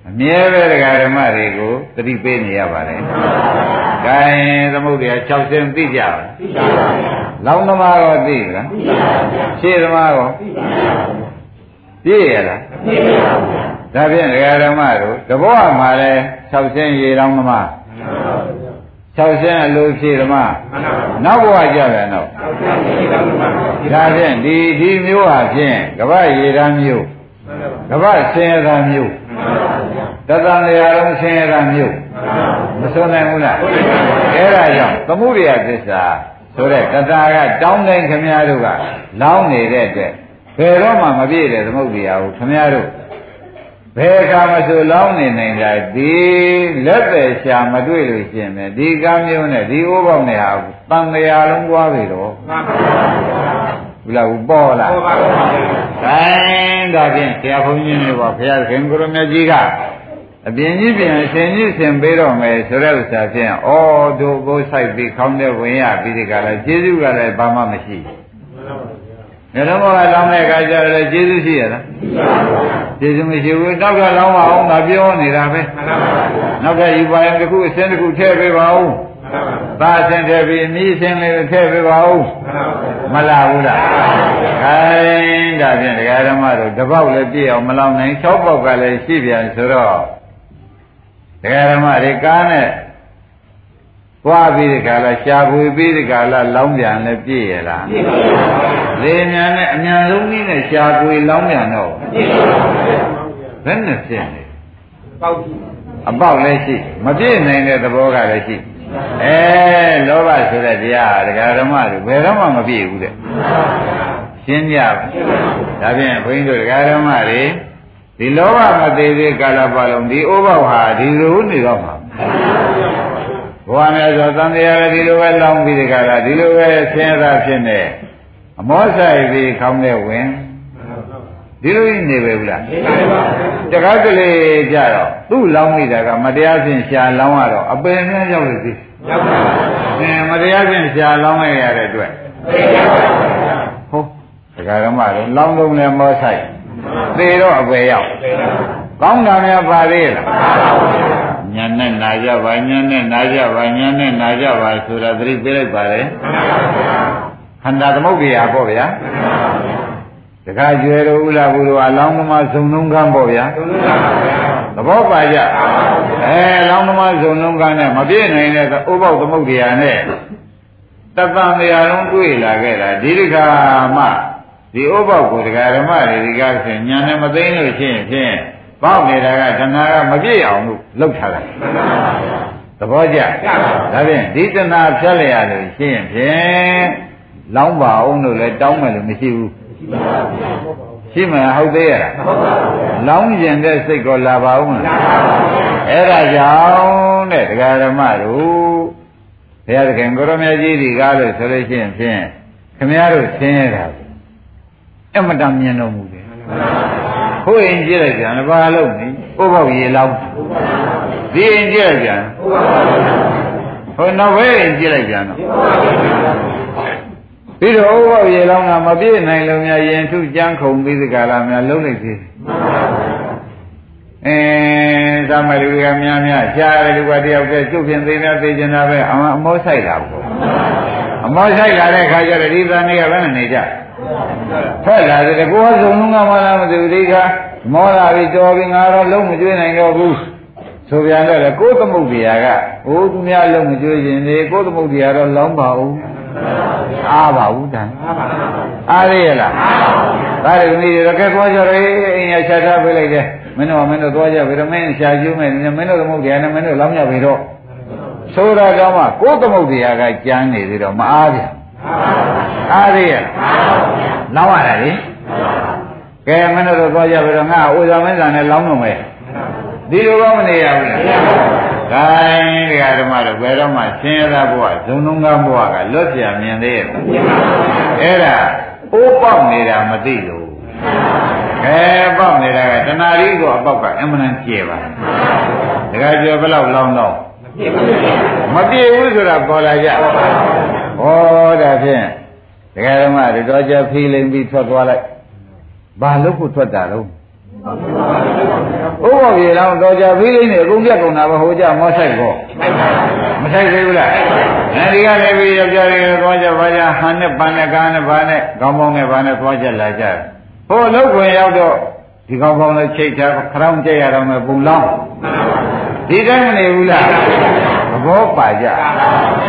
B: အမြဲပဲဒကာဓမ္မတွေကိုသတိပေးနေရပါတယ်။ဒါရင်သမုဒ္ဒရာ6ဆင်းသိကြပါလားသိပါပါဘုရား။လောင်းသမားရောသိလားသိပါပါဘုရား။ရှေ့သမားရောသိပါပါဘုရား။သိရလားသိပါပါဘုရား။ဒါဖြင့်ဒကာဓမ္မတို့တဘောမှာလဲ6ဆင်းရေလောင်းသမား 6ဆင်းအလိုဖြည့်သမားနောက်ဘဝကြတယ်နော်ဒါဖြင့်ဒီဒီမျိုးဟာဖြင့်ကပ္ပရေရန်မျိုးကပ္ပဆင်းရဲတာမျိုးတသံတရားလုံးဆင်းရဲတာမျိုးမစွန်နိုင်ဘူးလားအဲ့ဒါကြောင့်သမှုရိယသစ္စာဆိုတဲ့ကတာကတောင်းတိုင်းခမည်းတော်ကလောင်းနေတဲ့အတွက်ဘယ်တော့မှမပြည့်တဲ့သမုဒ္ဒရာကိုခမည်းတော် ဘယ်အခါမှဆိုလောင်းနေနိုင်တာဒီလက်ပဲရှာမတွေ့လို့ရှင်းမယ်ဒီကမ်းမျိုးနဲ့ဒီဥပေါက်နဲ့ဟာတန်တရားလုံးသွားပြီတော့ဘုလားဘူးပေါ်လာဒါဒါဖြင့်ဆရာဘုန်းကြီးတွေပါဘုရားခင်ကိုရမကြီးကအပြင်ကြီးပြင်ဆင်ကြီးဆင်ပေးတော့မယ်ဆိုတဲ့ဥစ္စာဖြင့်ဩတို့ကိုဆိုင်ပြီးခေါင်းထဲဝင်ရပြီးဒီကလာကျေးဇူးကလည်းဘာမှမရှိဘူး ငါတို့ကလောင်းတဲ့အခါကျတော့ကျေးဇူးရှိရလားကျေးဇူးမရှိဘူးနောက်ကလောင်းပါအောင်ငါပြောနေတာပဲနောက်ကယူပါရင်တစ်ခုအစင်းတစ်ခုထည့်ပေးပါဦးသာဆင်းထည့်ပြီးမြည်ဆင်းလေးထည့်ပေးပါဦးမလာဘူးလားခိုင်းဒါဖြင့်ဒကာဓမ္မတို့တပေါက်လည်းပြည့်အောင်မလောင်နိုင်၆ပေါက်ကလည်းရှိပြန်ဆိုတော့ဒကာဓမ္မတွေကားနဲ့ သွားပြီးဒီကလာရှာဖွေပြီးဒီကလာလောင်းပြန်လည်းပြည့်ရလားပြည့်ပါဘူးလေညာနဲ့အမြန်ဆုံးနည်းနဲ့ရှာဖွေလောင်းပြန်တော့ပြည့်ပါဘူးဘယ်နဲ့ဖြစ်နေ
C: ပေါက်ကြည့်
B: အပေါက်လည်းရှိမပြည့်နိုင်တဲ့သဘောကလည်းရှိအဲလောဘဆိုတဲ့တရားဒကာဓမ္မတွေဘယ်တော့မှမပြည့်ဘူးတဲ့ရှင်းကြပါဒါဖြင့်ဘုန်းကြီးတို့ဒကာဓမ္မတွေဒီလောဘမသေးသေးကာလပတ်လုံးဒီဥပ္ပောက်ဟာဒီလိုနေတော့မှာ ဘဝများဆိုသံတရားလည်းဒီလိုပဲလောင်းပြီးဒီကလာဒီလိုပဲဆင်းရဲတာဖြစ်နေအမောဆိုင်ပြီးခေါင်းနဲ့ဝင်ဒီလိုကြီးနေပဲဘူးလားတခါတလေကြတော့သူ့လောင်းမိတာကမတရားဖြင့်ရှာလောင်းရတော့အပင်နဲ့ရောက်လို့သိ
C: ရောက်ပါပါ
B: အင်းမတရားဖြင့်ရှာလောင်းရရတဲ့အတွက်ဟုတ်ဒကာရမတို့လောင်းလုံးလည်းမောဆိုင်သေတော့အပယ်ရောက်ကောင်းတာများပါသေးလား ညာနဲ့နာကြပါညာနဲ့နာကြပါညာနဲ့နာကြပါဆိုတာသတိပေးလိုက်ပါလေခန္ဓာသမုဒ္ဒရာပေါ့ဗျာတခါကျွယ်တော်ဥလာဘူးတို့အလောင်းသမားစုံလုံးကန်းပေါ့ဗျာသဘောပါကြအဲလောင်းသမားစုံလုံးကန်းနဲ့မပြည့်နိုင်တဲ့ဥပုပ်သမုဒ္ဒရာနဲ့တသံတရားလုံးတွေ့လာခဲ့တာဒီဒကာမှဒီဥပုပ်ကိုဒကာဓမ္မတွေဒီကားဆိုညာနဲ့မသိလို့ရှိရင်ဖြင့် ပေါက်နေတာကတဏှာကမပြည့်အောင်လို့လှုပ်ထားတာသဘောကျဒါဖြင့်ဒီတဏှာဖြတ်လျရလို့ရှိရင်ဖြင့်လောင်းပါအောင်လို့လည်းတောင်းမယ်လို့မရှိဘူးရှိမှဟုတ်သေးရဲ့လောင်းကျင်တဲ့စိတ်ကိုလာပါဦးမလားအဲ့ဒါကြောင့်တဲ့ဒကာဓမ္မတို့ဘုရားသခင်ကိုရမကြီးဒီကားလို့ဆိုလို့ရှိရင်ဖြင့်ခမည်းတော်ဆင်းရဲတာအမတန်မြင်တော်မူတယ် ခိုးရင်ကြည့်လိုက်ပြန်ဘာလို့နေဥပုပ်ရေလောင်းဒီရင်ကြည့်လိုက်ပြန်ဟိုနောက်ဘဲရင်ကြည့်လိုက်ပြန်တော့ပြီးတော့ဥပုပ်ရေလောင်းကမပြည့်နိုင်လို့များရင်ထုကြမ်းခုံပြီးဒီကလာများလုံးလိုက်သေးအဲသမလူကများများရှားတယ်လူကတယောက်တည်းကျုပ်ဖြင့်သိများသိကျင်တာပဲအမအမောဆိုင်တာပေါ့အမောဆိုင်လာတဲ့ခါကျတော့ဒီသားနေကဘယ်နဲ့နေကြ ထွက်လာတယ်ကိုယ်ကစုံလုံးကမှလာမသိဘူးဒီကမောလာပြီးကြော်ပြီးငါတော့လုံးမကျွေးနိုင်တော့ဘူးဆိုပြန်တော့လေကိုယ်သမုတ်တရားကဟိုသူများလုံးမကျွေးခြင်းလေကိုယ်သမုတ်တရားတော့လောင်းပါဦးအားပါဘူးတန်
C: မှန်ပါဗျာ
B: အားရရလားဒါရသမီးတွေတော့ကဲသွားကြရဲအိမ်ရချထားပေးလိုက်တယ်မင်းတို့ကမင်းတို့သွားကြပြီတော့မင်းရှာကျူးမယ်မင်းတို့သမုတ်တရားနဲ့မင်းတို့လောင်းကြပြီတော့ဆိုတာတော့မှကိုယ်သမုတ်တရားကကြမ်းနေသေးတော့မအားပြန် အားရရလောင်းရတာလေကဲမင်းတို့သွားကြပြီတော့ငါအိုဇာမင်းစာနဲ့လောင်းတော့မယ်ဒီလိုကောမနေရဘူးလားဂိုင်းတရားဓမ္မတို့ဘယ်တော့မှဆင်းရဲတဲ့ဘဝဇုံလုံးကားဘဝကလွတ်ပြမြင်သေးရဲ့အဲ့ဒါအိုးပေါက်နေတာမသိလို့ခဲပေါက်နေတာကတဏှာရီကိုအပေါက်ကအမှန်တန်ကျဲပါတခါကျော်ဘယ်လောက်လောင်းတော့မပြေဘူးဆိုတာပေါ်လာကြဩဒါဖြင့်တ ကယ်တော့မှဒီတော့ကြဖီးလိမ့်ပြီးထွက်သွားလိုက်ဘာလို့ကိုထွက်တာတော့ဥပ္ပပြေလောင်းတော့ကြဖီးလိမ့်နေအကုန်ပြတ်ကုန်တာပဲဟိုကြမောဆိုင်ကောမဆိုင်သေးဘူးလားအဲဒီကလည်းပြီးယောက်ျားတွေသွားကြဘာကြဟန်နဲ့ပန်းနဲ့ကားနဲ့ဘာနဲ့ခေါင်းပေါင်းနဲ့ဘာနဲ့သွားကြလာကြဟိုလောက်ခွင်ရောက်တော့ဒီခေါင်းပေါင်းနဲ့ချိတ်ထားခရောင်းကြရတော့မယ်ပုံလောင်းဒီတိုင်းမနေဘူးလားသ ဘောပါကြ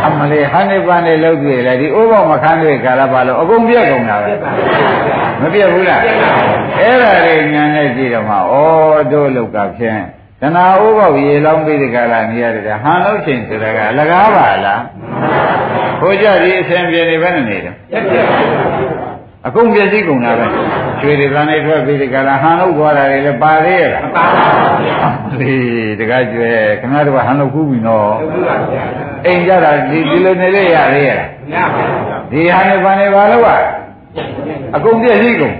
B: အမလေးဟန်နဲ့ပန်းနဲ့လောက်တွေ့လေဒီဥပ္ပမခန်းတွေကာလပါလို့အကုန်ပြတ်ကုန်တာပဲမပြတ်ဘူးလားအဲ့ဒါတွေညာနဲ့ကြည့်တော့မှဩတို့လောက်ကဖြင့်တဏှာဥပ္ပရေလောင်းပြီးဒီကလာနေရတယ်ဟန်လို့ချိန်ဆိုတာကအလကားပါလားဟိုကြဒီအစဉ်ပြေနေပဲနေတယ်အကုန်ပြည့်စည်ကုန်တာပဲ ရွှေတွေဗန်းနေထွက်ပြီးဒီကလာဟန်လို့သွားတာတွေလည်းပါသေးရဲ့လား
C: ပါပါဗျာ
B: ဒီတကားကျွဲခင်ဗျားတို့ကဟန်လို့ကူးပြီနော်
C: ဟုတ်ပါဗျာ
B: အိမ်ကြတာဒီဒီလိုနေလေရသေးရဲ့လား
C: ညပါဗျာ
B: ဒီဟာနဲ့ဗန်းနေပါလို့ကအကုန်ပြည့်စည်ကုန်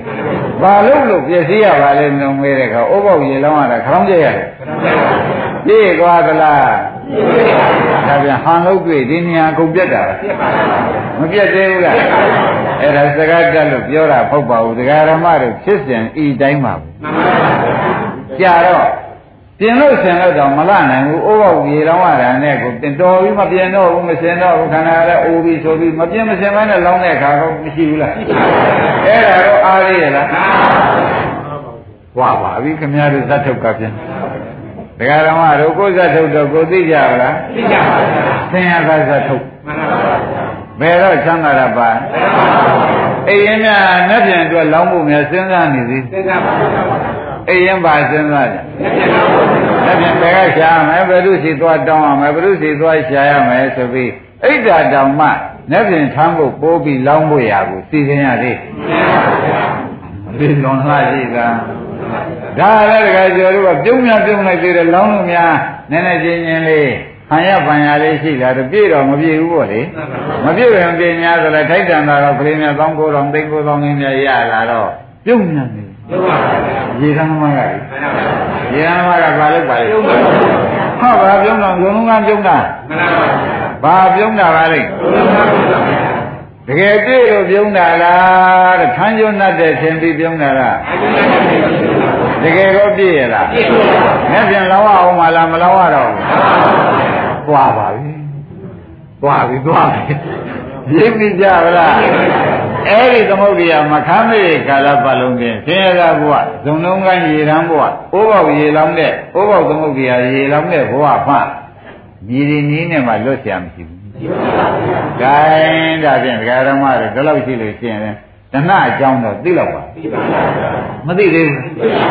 B: ဘာလို့လို့ပြည့်စည်ရပါလဲမလို့ငွေတဲ့ခါအိုးပေါက်ရေလောင်းရတာခရောင်းကြရတယ်ပြည့်သွားသလားဒါပြန်ဟန်လို့တွေ့ဒီနေရာအကုန်ပြတ်တာပဲ
C: ပြပါဗျာ
B: မပြတ်သေးဘူးလား အဲ့ဒါစကားတက်လို့ပြောတာဖုတ်ပါဘူးဒကာရမတို့ဖြစ်စဉ်ဤတိုင်းပါဘူး
C: မှန်ပါဗျာ
B: ကြာတော့ပြင်လို့ဆင်လို့တော့မလနိုင်ဘူးအိုးပေါက်ရေလောင်းရတာနဲ့ကိုတင်တော်ပြီးမပြင်တော့ဘူးမဆင်တော့ဘူးခန္ဓာလည်းအိုးပြီးဆိုပြီးမပြင်မဆင်မနဲ့လောင်းတဲ့အခါတော့မရှိဘူးလားအဲ့ဒါတော့အားရရဲ့လားဟွာပါပြီခင်ဗျားတို့ဇတ်ထုတ်ကပြန်ဒကာရမတို့ကိုယ်ဇတ်ထုတ်တော့ကိုသိကြပါလား
C: သိကြပါဗျာ
B: ဆင်ရသာဇတ်ထုတ်
C: မှန်ပါဗျာ
B: ဘယ်တော့ချမ်းသာတာပါအိမ်ရင်များနဲ့ပြန်အတွက်လောင်းဖို့များစဉ်းစားနေသေး
C: သိကြပါဗျာ
B: အိမ်ရင်ပါစဉ်းစားကြ
C: လက်ပြန်တော့
B: လက်ပြန်ဘယ်ကရှာရမယ်ဘယ်သူစီသွားတောင်းရမယ်ဘယ်သူစီသွားရှာရမယ်ဆိုပြီးအိတ်ဓာတောင်မှလက်ပြန်ထမ်းဖို့ပိုးပြီးလောင်းဖို့ရဘူးစီစဉ်ရသေးဒီလွန်လာကြည့်တာဒါလည်းတကယ်ကျော်တို့ကပြုံးများပြုံးလိုက်သေးတယ်လောင်းလို့များနည်းနည်းချင်းချင်းလေး ခံရပန်ရလေးရှိလာတော့ပြည့်တော့မပြည့်ဘူးပေါ့လေမပြည့်ရင်ပြည့်များဆိုလည်းထိုက်တန်တာတော့ခရင်းများတောင်းကိုယ်တော်သိန်းကိုယ်တော်ငင်းများရလာတော့ပြုံးများနေ
C: ပြုံးပါဗျာ
B: ရေကမ်းမကလေ
C: မှန်ပါဗျာ
B: ရေကမ်းမကဘာလို့ပါလဲ
C: ပြုံးပါဗျာ
B: ဟာဘာပြုံးတော့ဘုံလုံးကပြုံးတာ
C: မှန်ပါဗျာ
B: ဘာပြုံးတာပါလဲ
C: ပြုံးပါဗျာ
B: တကယ်ပြည့်လို့ပြုံးတာလားတဲ့ခန်းကျွန်းတတ်တဲ့သင်ပြီးပြုံးတာလား
C: အကျဉ်းသားတဲ့ပြုံးပါ
B: တကယ်တော့ပြည့်ရလား
C: ပြည့်စုံပါဗျာ
B: နဲ့ပြန်လောင်းအောင်မလားမလောင်းရတော့ဘူး သွားပါပြီသွားပြီသွားပြီရိပ်ပြီကြလားအဲ့ဒီသမုဒ္ဒရာမခမ်းမေကာလပတ်လုံးဖြင့်ဆင်းရဲတာဘဝဇုံလုံးကိုင်းရေရန်ဘဝအိုးပေါက်ရေလောင်းတဲ့အိုးပေါက်သမုဒ္ဒရာရေလောင်းတဲ့ဘဝမှဒီဒီနည်းနဲ့မှလွတ်ဆရာမရှိဘူး။ဒါင်းဒါဖြင့်ဒကာဓမ္မတွေဒီလောက်ရှိလို့ရှိရင်တဏှအကြောင်းတော့သိလောက်ပါ။မသိသေးဘူး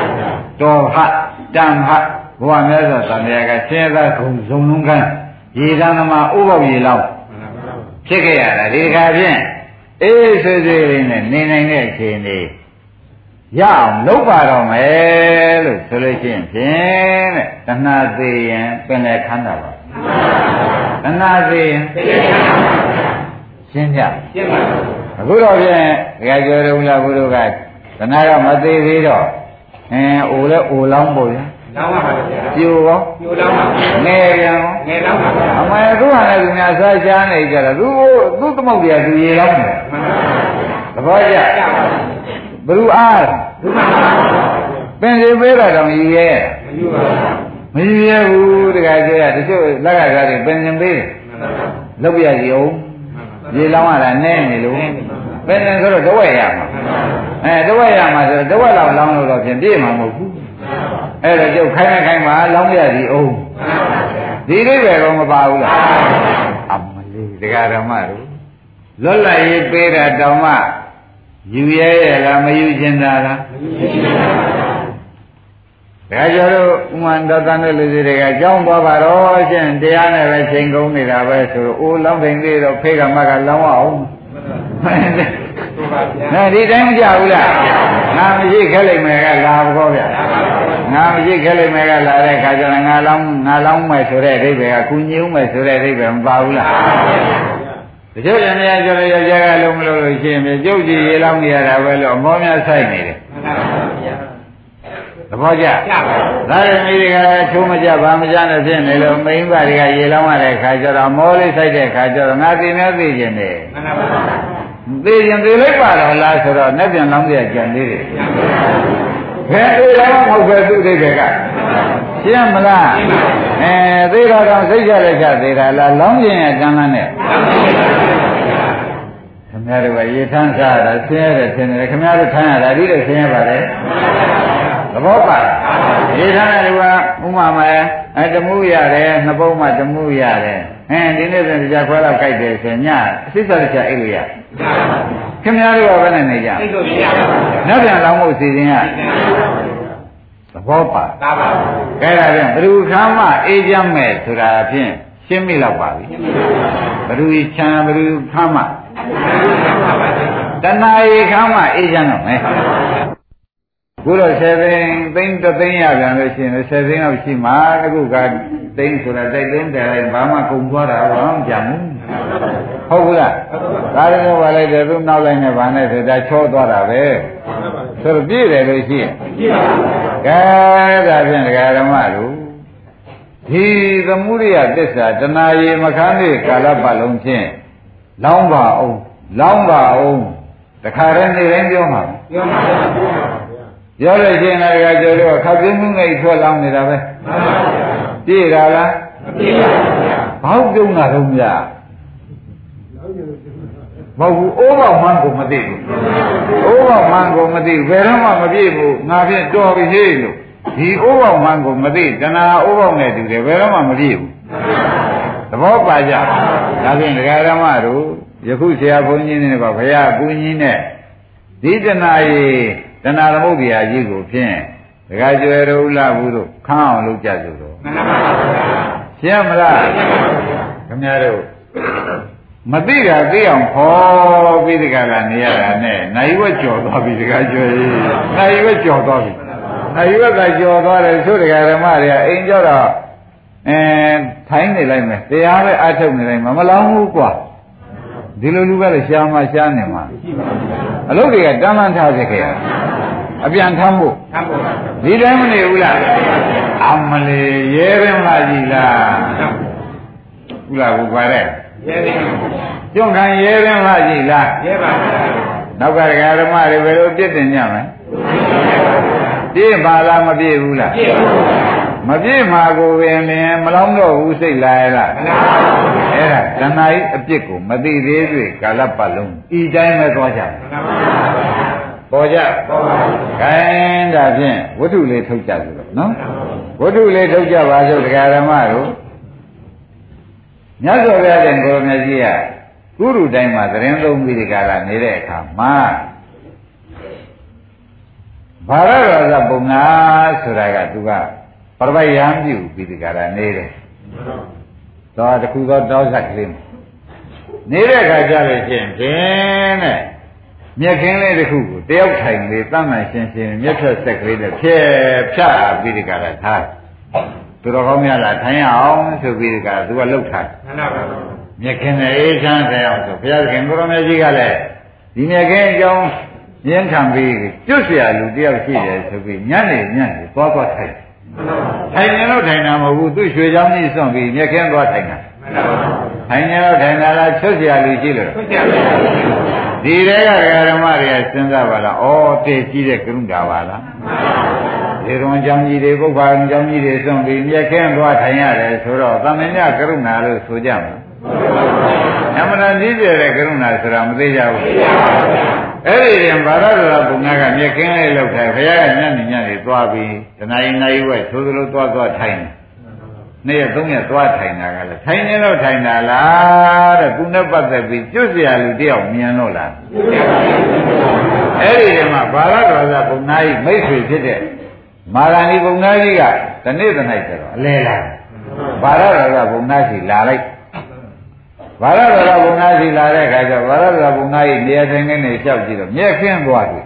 B: ။တော်ဟတံဟဘုရားမြတ်စွာဘုရားကဆင်းရဲတာကုန်ဇုံလုံးကိုင်း ရေရန်သမားအိုးပေါက်ရေလောင်းဖြစ်ခဲ့ရတာဒီခါဖြင့်အေးဆွေးဆွေးလေးနဲ့နေနိုင်တဲ့အခြေအနေရအောင်လုပ်ပါတော့မယ်လို့ဆိုလို့ရှိရင်ဖြင့်တဲ့တဏှာသေးရင်ပင်လည်းခန္ဓာပါတဏှာသေးရင်
C: သိကြပါဗျာ
B: ရှင်းကြ
C: ပြပါဗျာ
B: အခုတော့ဖြင့်ဒကာကျော်ရုံလာဘုရားကတဏှာကမသေးသေးတော့အင်းအိုလဲအိုလောင်းပေါ့ဗျာ
C: လောင်းပါဗျာ
B: ပြိုရော
C: ပြိုလောင်းပါဗျာ
B: ငယ်ပြန်ရော
C: ငယ်လောင်းပါဗျာ
B: အမေသူ့ဟာလည်းသူများစားရှားနေကြတာသူသူ့သမုတ်တရားသူရေလောင်းတယ်
C: မှန်ပါဗျာ
B: သဘောကျ
C: ကြပါဗျာ
B: ဘ누구အား
C: ဒုက္ခပါဗျာ
B: ပင်စီပေးတာတော့ယူရဲ
C: မယူပါဗျာ
B: မယူရဲဘူးတခါကျရတချို့လက်ကစားတွေပင်စင်ပေးတယ်
C: မှန်ပါဗျာ
B: လုပ်ပြစီအောင်ရေလောင်းရတာနဲနေလို့ပင်စင်ဆိုတော့တဝက်ရမှာအဲတဝက်ရမှာဆိုတော့တဝက်လောက်လောင်းလို့တော့ဖြင့်ပြည့်မှာမဟုတ်ဘူး အဲ့တော့ကျုပ်ခိုင်းနေခိုင်းမှာလောင်းပြစီအောင်ဒီအိဗယ်ကောမပါဘူးလားအမလေးဒကာဓမ္မတို့လွတ်လပ်ရေးပေးတာတောင်မှယူရဲရလားမယူခြင်းသာလားဒါကြတော့ဥမန္တတန်တဲ့လူတွေကအကြောင်းသွားပါတော့ရှင်တရားနဲ့ပဲချိန်ကုန်နေတာပဲဆိုတော့အိုးလောင်းတိုင်းလေးတော့ဖေးကမကလောင်းအောင်နဲဒီတိုင်းမကြဘူးလားငါမရှိခက်လိုက်မယ်ကလာဘောဗျာငါ မရှိခက်လိုက်မယ်ကလာတဲ့ခါကျတော့ငါလောင်းငါလောင်းမယ်ဆိုတဲ့အဓိပ္ပာယ်ကကုညင်းမယ်ဆိုတဲ့အဓိပ္ပာယ်မပါဘူးလားတချို့ရနေရကြတော့ယောက်ျားကလုံးမလို့လို့ရှိရင်ကျုပ်ကြည့်ရေလောင်းနေရတာပဲလို့အမောများဆိုင်နေတယ်သဘောကျဒါရမီတွေကချိုးမကြဘာမကြနဲ့ဖြစ်နေလို့မိန်းမတွေကရေလောင်းရတဲ့ခါကျတော့မောလေးဆိုင်တဲ့ခါကျတော့ငါသိနေသိကျင်တယ်သိကျင်သိလိုက်ပါတော့လားဆိုတော့နဲ့ပြန်လောင်းပြကြံသေးတယ် ဘယ်သိတော့မဟုတ်ပဲသူ့အိဗေကရှင်းမလားအဲသိတော့တော့စိတ်ကြလက်ချသေးတာလားလောင်းကျင်ရကံလန်းနဲ့ခင်ဗျားတို့ကရေထမ်းစားတာဆင်းရဲတယ်ဆင်းရဲတယ်ခင်ဗျားတို့ထမ်းရတာဒီလိုဆင်းရဲပါတယ်သဘောပါရေထမ်းတယ်ကဥမာမယ်အဲတမှုရတယ်နှစ်ပုံမှတမှုရတယ် ဟင်းဒီနေ့ဆိုကြာခွဲတော့ကြိုက်တယ်ဆိုညအစိစတချအိတ်လို့ရခင်ဗျားတို့ကဘယ်နဲ့နေကြအိတ်လို့ရနောက်ပြန်လောင်းဖို့စီစဉ်ရသဘောပါသာပါအဲ့ဒါဖြင့်ဘ누구ခမ်းမအေးချမ်းမဲ့ဆိုတာဖြင့်ရှင်းမိတော့ပါပြီဘ누구ချမ်းဘ누구ခမ်းမတဏှာရေခမ်းမအေးချမ်းတော့မယ် ခုတော့7သိန်းသိန်း3သိန်းရပြန်လို့ရှိရင်7သိန်းလောက်ရှိမှအခုကသိန်းဆိုတာတိုက်သိန်းတယ်လိုက်ဘာမှကုန်သွားတာဘာမှမကြဘူးဟုတ်ဘူးလားဒါလည်းဘာလိုက်တယ်သူနောက်လိုက်နေဘာနဲ့ဆိုဒါချောသွားတာပဲဆိုတော့ပြည့်တယ်လို့ရှိရင်ကဲဒါဖြင့်ဒကာဓမ္မတို့ဒီသမှုရိယသစ္စာတဏှာရေမခန်းသေးကာလပတ်လုံးဖြင့်လောင်းပါအောင်လောင်းပါအောင်တခါတည်းနေတိုင်းပြောမှာပြောမှာ ပါပြောလို့ရှိရင်လည်းကြော်လို့ခပ်ပြင်းမှုငိတ်ထွက်လောင်းနေတာပဲမှန်ပါဗျာပြည့်တာလားမပြည့်ပါဘူးဗျာဘောက်ပြုံးတာတော့ဗျာမဟုတ်ဘူးအိုးပေါက်မှန်းကိုမသိဘူးအိုးပေါက်မှန်းကိုမသိဘယ်တော့မှမပြည့်ဘူးငါဖြင့်တော်ပြီဟေ့လို့ဒီအိုးပေါက်မှန်းကိုမသိတဏှာအိုးပေါက်နဲ့တူတယ်ဘယ်တော့မှမပြည့်ဘူးသဘောပါကြဒါဖြင့်ဒကာဓမ္မတို့ယခုဆရာဘုန်းကြီးတွေကဘုရားကူကြီးနဲ့ဒီတဏှာရေ တဏှာသမုဒ္ဒရာကြီးကိုဖြင့်ဒကာကျွယ်တို့လာဘူးတို့ခန်းအောင်လုပ်ကြစို့တော့မှန်ပါပါရှင်းမလားခင်ဗျားတို့မသိတာသိအောင်ခေါ်ပြီးဒီကကနေရတာနဲ့နိုင်ဝက်ကြော်သွားပြီဒကာကျွယ်နိုင်ဝက်ကြော်သွားပြီနိုင်ဝက်ကကြော်သွားတယ်ဆိုဒကာဓမ္မတွေကအိမ်ကြောတော့အဲထိုင်းနေလိုက်မယ်တရားပဲအထုတ်နေလိုက်မှာမလောင်းဘူးကွာဒီလိုလူကလည်းရှားမှရှားနေမှာ အလုပ်တွေကတမ်းမှန်းထားစေခဲ့ရအပြန်ထမ်းဖို့ထမ်းဖို့ဒီတိုင်းမနေဘူးလားအမလေးရဲရင်လာကြည်လားဘူးလားဘူးပါတဲ့ရဲရင်ကျွန့်ခံရဲရင်လာကြည်လားရဲပါနောက်ကဒကာဓမ္မတွေဘယ်လိုပြည့်တင်ကြမလဲပြည့်ပါလားမပြည့်ဘူးလားပြည့်ပါ မပြည့်မှာကိုပင်လင်မလောင်းတော့ဘူးစိတ်လာရလားမလောင်းပါဘူးအဲ့ဒါဇဏ္ဍာဤအပြစ်ကိုမသိသေးတွေ့ကာလပတ်လုံးဤတိုင်းပဲသွားကြတယ်ပေါ်ကြပေါ်ပါဘူးခိုင်းဒါဖြင့်ဝတ္ထုလေးထုတ်ကြဆိုတော့နော်ဝတ္ထုလေးထုတ်ကြပါစို့တရားဓမ္မတို့မြတ်စွာဘုရားတဲ့ကိုရမကြီးကကုရုတိုင်းမှာသတင်းသုံးပြီးဒီကလာနေတဲ့အခါမှာဘာရရာဇပုံနာဆိုတာကသူက ပရပိုက်ရံပြုပြီးဒီကရာနေတယ်။တော့တခုသောတောဇက်ကလေးနေတဲ့ခါကျလို့ချင်းဖြင့်တဲ့မြက်ခင်းလေးတစ်ခုကိုတယောက်ထိုင်လေးတတ်မှန်ရှင်းရှင်းမြက်ဖြတ်ဆက်ကလေးနဲ့ဖြဲဖြတ်ပြီးဒီကရာထားသူတော်ကောင်းများလာထိုင်အောင်ဆိုပြီးဒီကရာသူကလှုပ်ထားမှန်ပါပါမြက်ခင်းနဲ့အေးချမ်းထိုင်အောင်ဆိုဘုရားခင်ကိုရမေကြီးကလည်းဒီမြက်ခင်းအကြောင်းရင်းခံပြီးကျွတ်เสียလူတယောက်ရှိတယ်ဆိုပြီးညနေညနေသွားသွားထိုင် ထိုင်နေလို့ထိုင်တာမဟုတ်ဘူးသူ့ရွှေချောင်းကြီးစွန့်ပြီးမြက်ခင်းသွားထိုင်တာထိုင်နေလို့ထိုင်တာလားချွတ်เสียလူရှိလို့ဒီတဲကဓမ္မတွေကစဉ်းစားပါလားဩတည်ကြည့်တဲ့ကရုဏာပါလားဒီရုံကြောင့်ကြီးတွေပုဗ္ဗာကြောင့်ကြီးတွေစွန့်ပြီးမြက်ခင်းသွားထိုင်ရတယ်ဆိုတော့သမင်ညကရုဏာလို့ဆိုကြမှာ အမှန်တန်ကြီးကျယ်တဲ့ကရုဏာဆိုတာမသေးကြဘူးအဲ့ဒီရင်ဗာရဒရာဘုရားကမြက်ခင်းလေးလောက်ထိုင်ဘုရားကညနေညနေသွားပြီးတနင်္လာနေ့ဝဲသိုးသလိုသွားသွားထိုင်တယ်နေ့ရက်သုံးရက်သွားထိုင်တာကလည်းထိုင်နေတော့ထိုင်တာလားတဲ့သူနဲ့ပတ်သက်ပြီးကျွတ်စရာလူတယောက်မြင်တော့လားအဲ့ဒီတည်းမှာဗာရတော်သာဘုံနာကြီးမိတ်ဆွေဖြစ်တဲ့မာရဏီဘုံနာကြီးကတနေ့တနိုင်ဆိုတော့အလဲလာဗာရတော်သာဘုံနာကြီးလာလိုက် ဘာရတော်သာဘုံနာကြီးလာတဲ့အခါကျဘာရတော်သာဘုံနာကြီးနေရာထိုင်နေနေလျှောက်ကြည့်တော့မျက်ခင်းသွားပြီ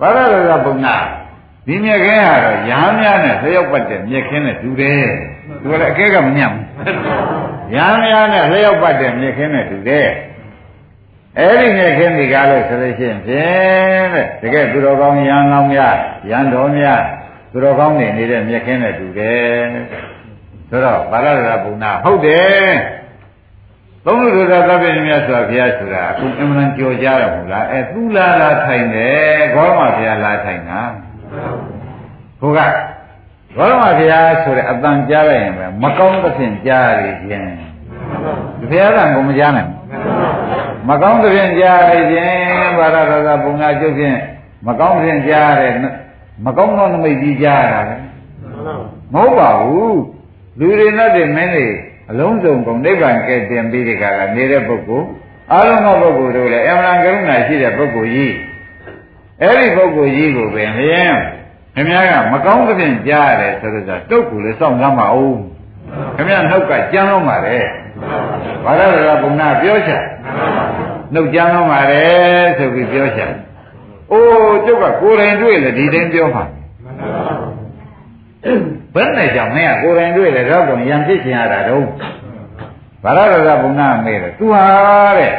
B: ဘာရတော်သာဘုံနာဒီမြက်ခင်းဟာတော့ရဟန်းများနဲ့လျှောက်ပတ်တဲ့မြက်ခင်းနဲ့တူတယ်သူကလည်းအကဲကမညံ့ဘူးရဟန်းများနဲ့လျှောက်ပတ်တဲ့မြက်ခင်းနဲ့တူတယ်အဲ့ဒီမြက်ခင်းဒီကားလို့ဆိုလို့ရှိရင်ဖြင့်တဲ့တကယ်သူတော်ကောင်းရဟန်းကောင်းများရဟန်းတော်များသူတော်ကောင်းနေနေတဲ့မြက်ခင်းနဲ့တူတယ်ဆိုတော့ဘာရဒဘုံနာဟုတ်တယ် သုံးလူတို့သာသဗ္ဗညမြတ်စွာဘုရားဆိုတာအခုအမှန်ကြော်ကြရမလားအဲသူလာလာထိုင်တယ်ဘောမဘုရားလာထိုင်တာဟိုကဘောရမဘုရားဆိုတဲ့အတန်ကြားလိုက်ရင်ပဲမကောင်းသဖြင့်ကြားရခြင်းဒီဘုရားကကိုမကြားနိုင်မကောင်းသဖြင့်ကြားရခြင်းဘာရတော်သာပုံနာကျုပ်ဖြင့်မကောင်းသဖြင့်ကြားရတယ်မကောင်းသောနမိတ်ကြီးကြားရတာပဲမဟုတ်ပါဘူးလူတွေနဲ့တည်းမင်းတွေ အလုံးစုံကုန်နိဗ္ဗာန်ကဲတင်ပြီးဒီကကနေတဲ့ပုဂ္ဂိုလ်အလုံးစုံပုဂ္ဂိုလ်တို့လည်းအမှန်ကရုဏာရှိတဲ့ပုဂ္ဂိုလ်ကြီးအဲ့ဒီပုဂ္ဂိုလ်ကြီးကိုပင်လျင်ခင်ဗျားကမကောင်းသဖြင့်ကြားရတယ်ဆိုတော့တုတ်ကူလည်းစောင့်ကြမ်းပါဦးခင်ဗျားနှုတ်ကကြမ်းလုံးပါလေဘာသာရဘုံနာပြောချင်နှုတ်ကြမ်းလုံးပါလေဆိုပြီးပြောချင်အိုးကျုပ်ကကိုယ်တိုင်တွေ့လေဒီတိုင်းပြောမှာ ဘယ်နဲ့ကြောင့်မင်းကကိုယ်တိုင်တွေ့လေတော့ကောင်ရံဖြစ်ချင်ရတာတော့ဘာသာရဘုံနာမေးတယ်သူဟာတဲ့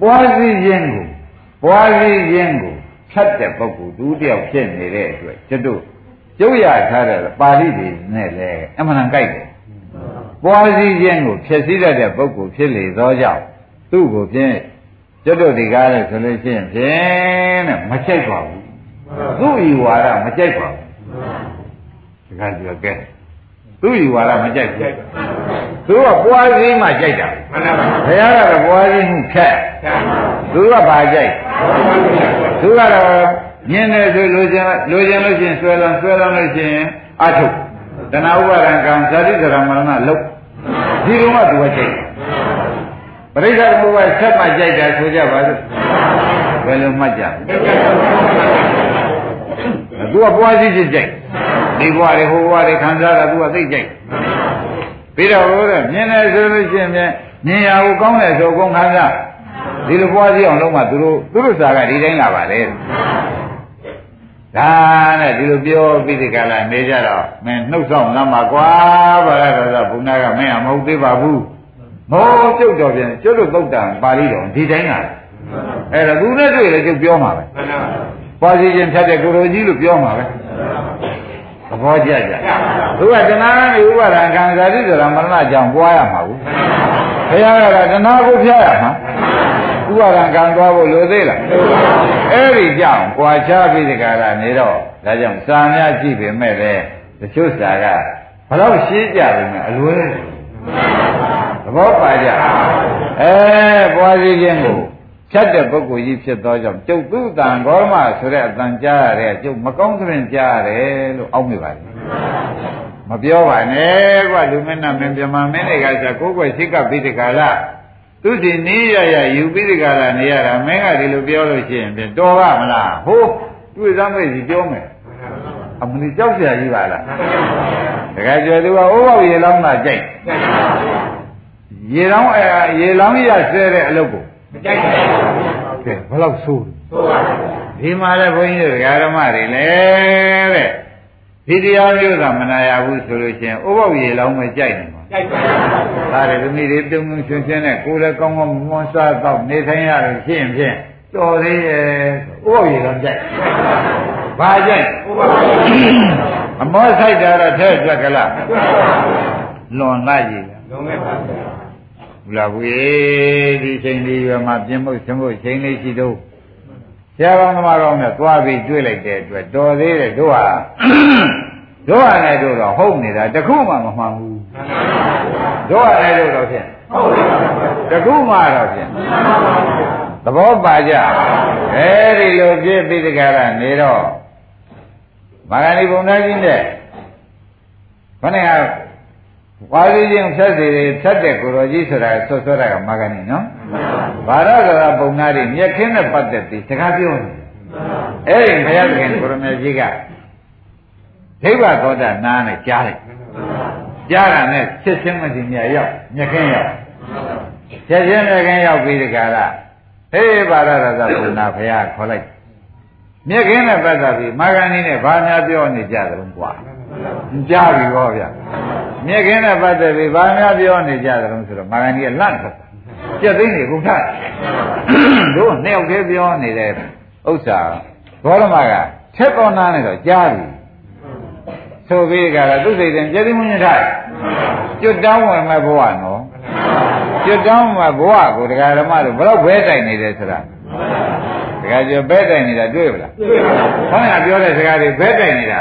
B: ပွားစည်းခြင်းကိုပွားစည်းခြင်းကိုဖြတ်တဲ့ပုဂ္ဂိုလ်သူတယောက်ဖြစ်နေတဲ့အတွက်ကျွတ်တို့ကျုပ်ရထားတဲ့ပါဠိတွေနဲ့လည်းအမှန်တန်ကြိုက်တယ်ပွားစည်းခြင်းကိုဖြည့်စည်းတတ်တဲ့ပုဂ္ဂိုလ်ဖြစ်လေသောကြောင့်သူ့ကိုဖြင့်ကျွတ်တို့ဒီကားလဲဆိုလို့ရှိရင်ဖြင့်တဲ့မချိုက်ပါဘူးသူ့ဤဝါဒမချိုက်ပါဘူး ဒီကားပြောကဲသူ့ဤဝါဒမကြိုက်ဘူးသူကပွားစည်းမှကြိုက်တာမှန်ပါပါဘုရားကတော့ပွားစည်းမှုခက်သူကဘာကြိုက်သူကတော့မြင်တယ်ဆိုလိုချင်လိုချင်လို့ရှိရင်ဆွဲလန်းဆွဲလန်းလို့ရှိရင်အထုတ်တဏှာဥပါဒံကံဇာတိကရမရဏလုတ်ဒီလိုမှသူကကြိုက်ပရိစ္ဆေဘုရားဆက်မှကြိုက်တာဆိုကြပါစို့ဘယ်လိုမှတ်ကြသူကပွားစည်းခြင်းကြိုက် ဒီဘဝတွေဟိုဘဝတွေခံစားတာသူကသိကြိုက်ပြီးတော့ဟိုတဲ့မြင်တယ်ဆိုလို့ရှိရင်မြင်ရကိုကောင်းတယ်ဆိုကုန်ခံစားဒီလိုပွားစည်းအောင်လုပ်မှသူတို့သူတို့စာကဒီတိုင်းလာပါလေဒါနဲ့ဒီလိုပြောပြီးဒီကလာနေကြတော့မင်းနှုတ်ဆောင်လမ်းမှာကွာဘာလဲဆိုတော့ဘုရားကမင်းကမဟုတ်သေးပါဘူးမောကျုပ်တော်ပြန်ကျုပ်တို့သုတ်တံပါဠိတော်ဒီတိုင်းလာအဲ့ဒါသူနဲ့တွေ့လေကျုပ်ပြောမှာပဲပွားစည်းခြင်းဖြတ်တဲ့ကိုရိုကြီးလို့ပြောမှာပဲသ ဘောကျကြသူကတဏှာနဲ့ဥပါဒံခံစားတိဆိုတာမရဏကြောင့်ပွားရမှာဘူးဘုရားကတဏှာကိုဖျက်ရမှာဥပါဒံခံသွားဖို့လိုသေးလားအဲ့ဒီကြောင့်ကြွာချပြီးဒီကရာနေတော့ဒါကြောင့်စာများကြည့်ပေမဲ့လည်းတချို့စာကဘလို့ရှင်းကြပြီမဲ့အလွဲသဘောပါကြအဲပွားစည်းခြင်းကို ဖြတ်တဲ့ပုဂ္ဂိုလ်ကြီးဖြစ်သောကြောင့်ကျုပ်သူ့တန်ဂေါရမဆိုတဲ့အတန်ကြားရတဲ့ကျုပ်မကောင်းသဖြင့်ကြားရတယ်လို့အောက်မိပါတယ်မပြောပါနဲ့ကွာလူမင်းနာမင်းပြမမင်းတွေကဆိုကိုယ်ကွယ်ရှိကပြီးဒီကလာသူစီနေရရယူပြီးဒီကလာနေရတာမင်းကဒီလိုပြောလို့ရှိရင်တော်ကမလားဟိုးတွေ့သားမဲ့စီပြောမယ်အမလီကြောက်เสียကြီးပါလားတခါကျော်သူကအိုးပေါက်ရေလောင်းတာကြိုက်ရေလောင်းအဲရေလောင်းရဆဲတဲ့အလုပ်ကို မကြိုက်ပါဘူးကဲဘယ်လောက်ဆိုးဆိုးပါဘူးဒီမှာလည်းဘုန်းကြီးတို့ဓမ္မတွေလည်းတဲ့ဒီတရားမျိုးကမနာရဘူးဆိုလို့ချင်းဥပုပ်ရေလောင်းမကြိုက်နိုင်ပါကြိုက်ပါဘူးဒါတွေသမီးတွေပြုံးပြုံးရှင်ရှင်နဲ့ကိုယ်လည်းကောင်းကောင်းမွန်စားတော့နေထိုင်ရလို့ရှိရင်ဖြင့်တော်သေးရဲ့ဥပုပ်ရေလောင်းကြိုက်ဘာကြိုက်ဥပုပ်အမောဆိုင်တာတော့ထဲကြက်ကလားလွန်လိုက်ရည်လွန်ခဲ့ပါဘူး လားဘူးဒီချိန်လေးရွယ်မှာပြင်းဖို့ဆင်းဖို့ချိန်လေးရှိတော့ဆရာကောင်းသမားကောင်းနဲ့သွားပြီးတွေ့လိုက်တဲ့အတွက်တော်သေးတယ်တို့ဟာတို့ဟာလည်းတို့တော့ဟုတ်နေတာတခုမှမမှန်ဘူးတို့ဟာလည်းတို့တော့ဖြင့်ဟုတ်ပါဘူးတခုမှတော့ဖြင့်သဘောပါကြအဲဒီလိုပြည့်ပြီးတကယ်နေတော့မာဂဏီဘုံသားကြီးနဲ့ခဏက ဝါစီခြင်းဖြတ်စီတွေဖြတ်တဲ့ကိုရောကြီးဆိုတာဆွဆွတာကမဂ္ဂနိနော်ဘာရကရာပုံနာတွေမြက်ခင်းနဲ့ပတ်သက်ပြီးစကားပြောနေအဲ့ဒီဘုရားသခင်ကိုရမေကြီးကဒိဗ္ဗသောတာနားနဲ့ကြားလိုက်ကြားတာနဲ့ချက်ချင်းမတင်မြရောက်မြက်ခင်းရောက်ချက်ချင်းမြက်ခင်းရောက်ပြီးဒီကရဟေးဘာရရသပုံနာဘုရားခေါ်လိုက်မြက်ခင်းနဲ့ပတ်သက်ပြီးမာဂဏီနဲ့ဘာများပြောနေကြသလဲကွာကြားပြီဟောဗျ မြက်ခင်းနဲ့ပတ်သက်ပြီးဘာများပြောနေကြသလဲဆိုတော့မာဂဏီကလန့်ထွက်ပြက်သိန်းနေကုန်ထားတို့နှစ်ယောက်တည်းပြောနေတဲ့ဥစ္စာဘောရမကထက်ပေါ်နာနဲ့တော့ကြားပြီဆိုပြီးကြတာသူစိတ်ရင်ပြည့်သိမှုညထားကျွတ်တောင်းဝင်မဲ့ဘဝနော်ကျွတ်တောင်းမဲ့ဘဝကိုတရားဓမ္မတို့ဘယ်တော့ဘဲတိုင်နေတယ်ဆိုတာတခါကျဘဲတိုင်နေတာတွေ့ပလားတွေ့ပါဘူးခေါင်းကပြောတဲ့စကားတွေဘဲတိုင်နေတာ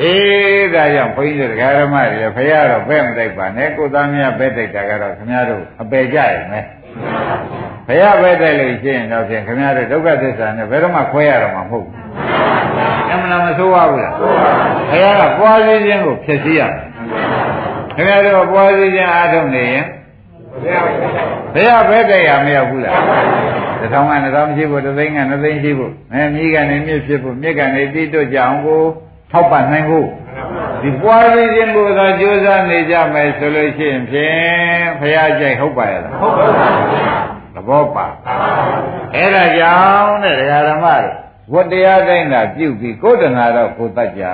B: အေးဒါကြောင့်ဘုန်းကြီးတို့တရားဓမ္မတွေဖရာတော့ဘဲမတိုက်ပါနဲ့ကိုသားများဘဲတိုက်တာကတော့ခင်ဗျားတို့အပယ်ကြရမယ်ဘုရားဘဲတိုက်လို့ရှိရင်တော့ဖြင့်ခင်ဗျားတို့ဒုက္ခသစ္စာနဲ့ဘယ်တော့မှခွဲရတော့မှာမဟုတ်ဘူးအမှန်လားမဆိုးပါဘူးလားဘုရားကပွားစည်းခြင်းကိုဖြည့်ဆည်းရခင်ဗျားတို့ပွားစည်းခြင်းအားထုတ်နေရင်ဘုရားဘဲတိုက်ရမရောက်ဘူးလားတစ်ထောင်ကတစ်ထောင်ရှိဖို့တစ်သိန်းကနှစ်သိန်းရှိဖို့အဲမြည်ကနေမြစ်ဖြစ်ဖို့မြစ်ကနေတိတွကြအောင်ကို ထောက်ပံ့နိုင်ဖို့ဒီပွားရည်ခြင်းကိုသာကြိုးစားနေကြမယ်ဆိုလို့ရှိရင်ဖြင့်ဘုရားကြိုက်ဟုတ်ပါရဲ့လားဟုတ်ပါပါသဘောပါအဲ့ဒါကြောင့်တဲ့ဒကာဓမ္မတို့ဝတ္တရားတိုင်းသာပြုပြီးကိုယ်တဏှာတော့ကိုယ်တတ်ကြ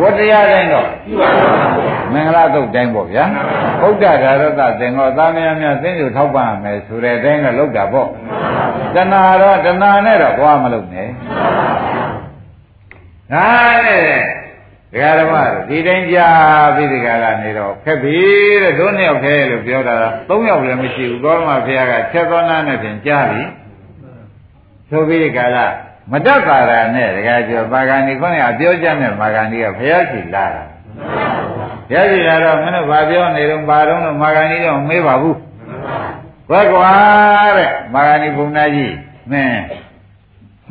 B: ဝတ္တရားတိုင်းတော့မင်္ဂလာတုတ်တိုင်းပေါ့ဗျာဘုဒ္ဓဓာရတသင်္ဃောသာမယများသင်္ကြန်ထောက်ပံ့မယ်ဆိုတဲ့အတိုင်းတော့လုပ်တာပေါ့တဏှာတော့တဏှာနဲ့တော့သွားမလုပ်နဲ့ ဒါနဲ့ဒကာဓမ္မတို့ဒီတိုင်းကြာပြီးဒီကလာနေတော့ခက်ပြီတဲ့တို့နှစ်ယောက်ခဲလို့ပြောတာသုံးယောက်လည်းမရှိဘူးကောမဘုရားကချက်သောနာနဲ့ဖြင့်ကြားပြီဆိုပြီးဒီကလာမတတ်ပါတာနဲ့ဒကာကျော်ပါဂန္ဒီခေါင်းကအပြောကြတဲ့မာဂန္ဒီကဘုရားရှိလာတာဘုရားရှိလာတော့မင်းတို့ဘာပြောနေတော့ဘာတော့လို့မာဂန္ဒီတော့မေးပါဘူးဘယ်ကွာတဲ့မာဂန္ဒီဘုံသားကြီးမင်း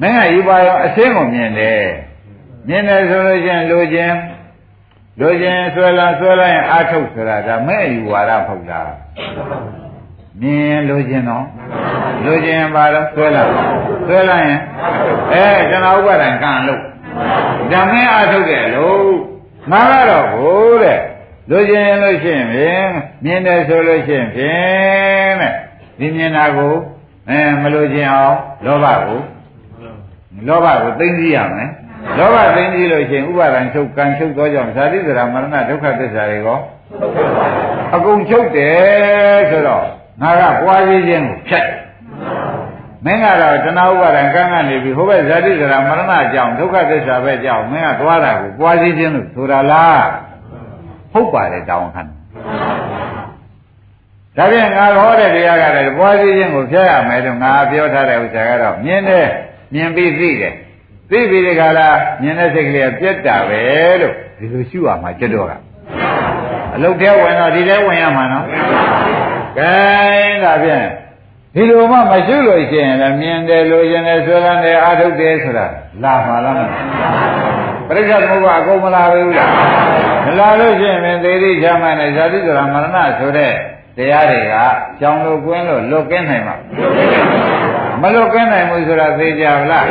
B: မင်းကယူပါရောအစင်းကိုမြင်တယ် မြင်တယ်ဆိုလို့ချင်းလိုချင်းလိုချင်းဆွဲလာဆွဲလိုက်ရင်အာထုတ်ဆိုတာဒါမဲ့ယူဝါဒဖုတ်တာမြင်လိုချင်းတော့လိုချင်းပါတော့ဆွဲလာဆွဲလိုက်ရင်အဲကျွန်တော်ဥပါဒံကံလို့ဓမ္မအာထုတ်တယ်လို့ငါကတော့ဘိုးတဲ့လိုချင်လို့ရှိရင်ဖြင့်မြင်တယ်ဆိုလို့ရှိရင်ဖြင့်တဲ့ဒီမြင်တာကိုအဲမလိုချင်အောင်လောဘကိုလောဘကိုသိသိရမယ် လောဘသိသိလို့ရှိရင်ဥပါဒံချုပ်ကံချုပ်သောကြောင့်ဇာတိဇရာမရဏဒုက္ခသစ္စာတွေကောအကုန်ချုပ်တယ်ဆိုတော့ငါကပွားစည်းခြင်းကိုဖြတ်မင်းကတော့တဏှာဥပါဒံကံကနေပြီးဟိုဘက်ဇာတိဇရာမရဏအကြောင်းဒုက္ခသစ္စာပဲကြောင်းမင်းကသွားတာကိုပွားစည်းခြင်းလို့ဆိုတာလားဟုတ်ပါတယ်တောင်းခံဒါဖြင့်ငါဟောတဲ့တရားကလည်းပွားစည်းခြင်းကိုဖျက်ရမယ်လို့ငါပြောထားတဲ့ဥစ္စာကတော့မြင်တယ်မြင်ပြီးသိတယ် သိပြီးဒီကလာမြင်တဲ့စိတ်ကလေးကပြက်တာပဲလို့ဒီလိုရှုရမှာကျွတ်တော့ကအလုတ်ထဲဝင်တော့ဒီထဲဝင်ရမှာနော်ကဲဒါဖြင့်ဒီလိုမှမရှုလို့ရှိရင်လည်းမြင်တယ်လို့ရင်တယ်ဆွဲလန်းတယ်အာထုတ်တယ်ဆိုတာလာမှာလားမပရိစ္ဆေသမုပ္ပါအကုန်မလာဘူးလားမလာလို့ရှိရင်သေတိချမ်းမှနဲ့ဇာတိဆိုတာမရဏဆိုတဲ့တရားတွေကကြောင်လို့ကွင်းလို့လွတ်ကင်းနိုင်မှာမလွတ်ကင်းနိုင်ဘူး ဆိုတာသိကြပါလား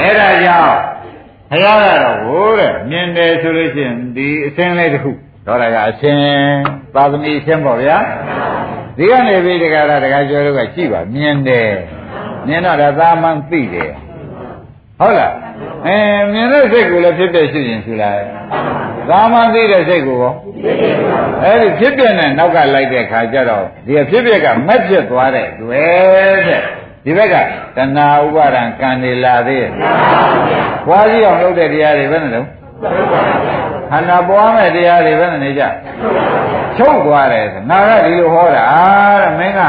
B: အဲ့ဒါကြောင့်ဘုရားကတော့ဟိုတဲ့မြင်တယ်ဆိုလို့ရှိရင်ဒီအစင်းလေးတစ်ခုတော့ဒါကအစင်းသာသမီအစင်းပေါ့ဗျာဒီကနေပြီးတက္ကရာတက္ကကျော်တို့ကရှိပါမြင်တယ်မြင်တော့ဒါသာမန်သိတယ်ဟုတ်လားအဲမြင်တဲ့စိတ်ကိုလည်းဖြစ်ဖြစ်ရှိရင်ရှိလိုက်သာမန်သိတဲ့စိတ်ကိုရောအဲဒီဖြစ်ပြနဲ့နောက်ကလိုက်တဲ့ခါကျတော့ဒီဖြစ်ပြကမက်ဖြစ်သွားတဲ့တွေ့တဲ့ ဒီဘက်ကတဏှာဥပါဒံကံနေလာသေးရဲ့ဘွားကြီးအောင်လုပ်တဲ့တရားတွေဘယ်နဲ့လဲခန္ဓာပွားမဲ့တရားတွေဘယ်နဲ့နေကြချုပ်သွားတယ်ငါကဒီလိုဟောတာတဲ့မင်းက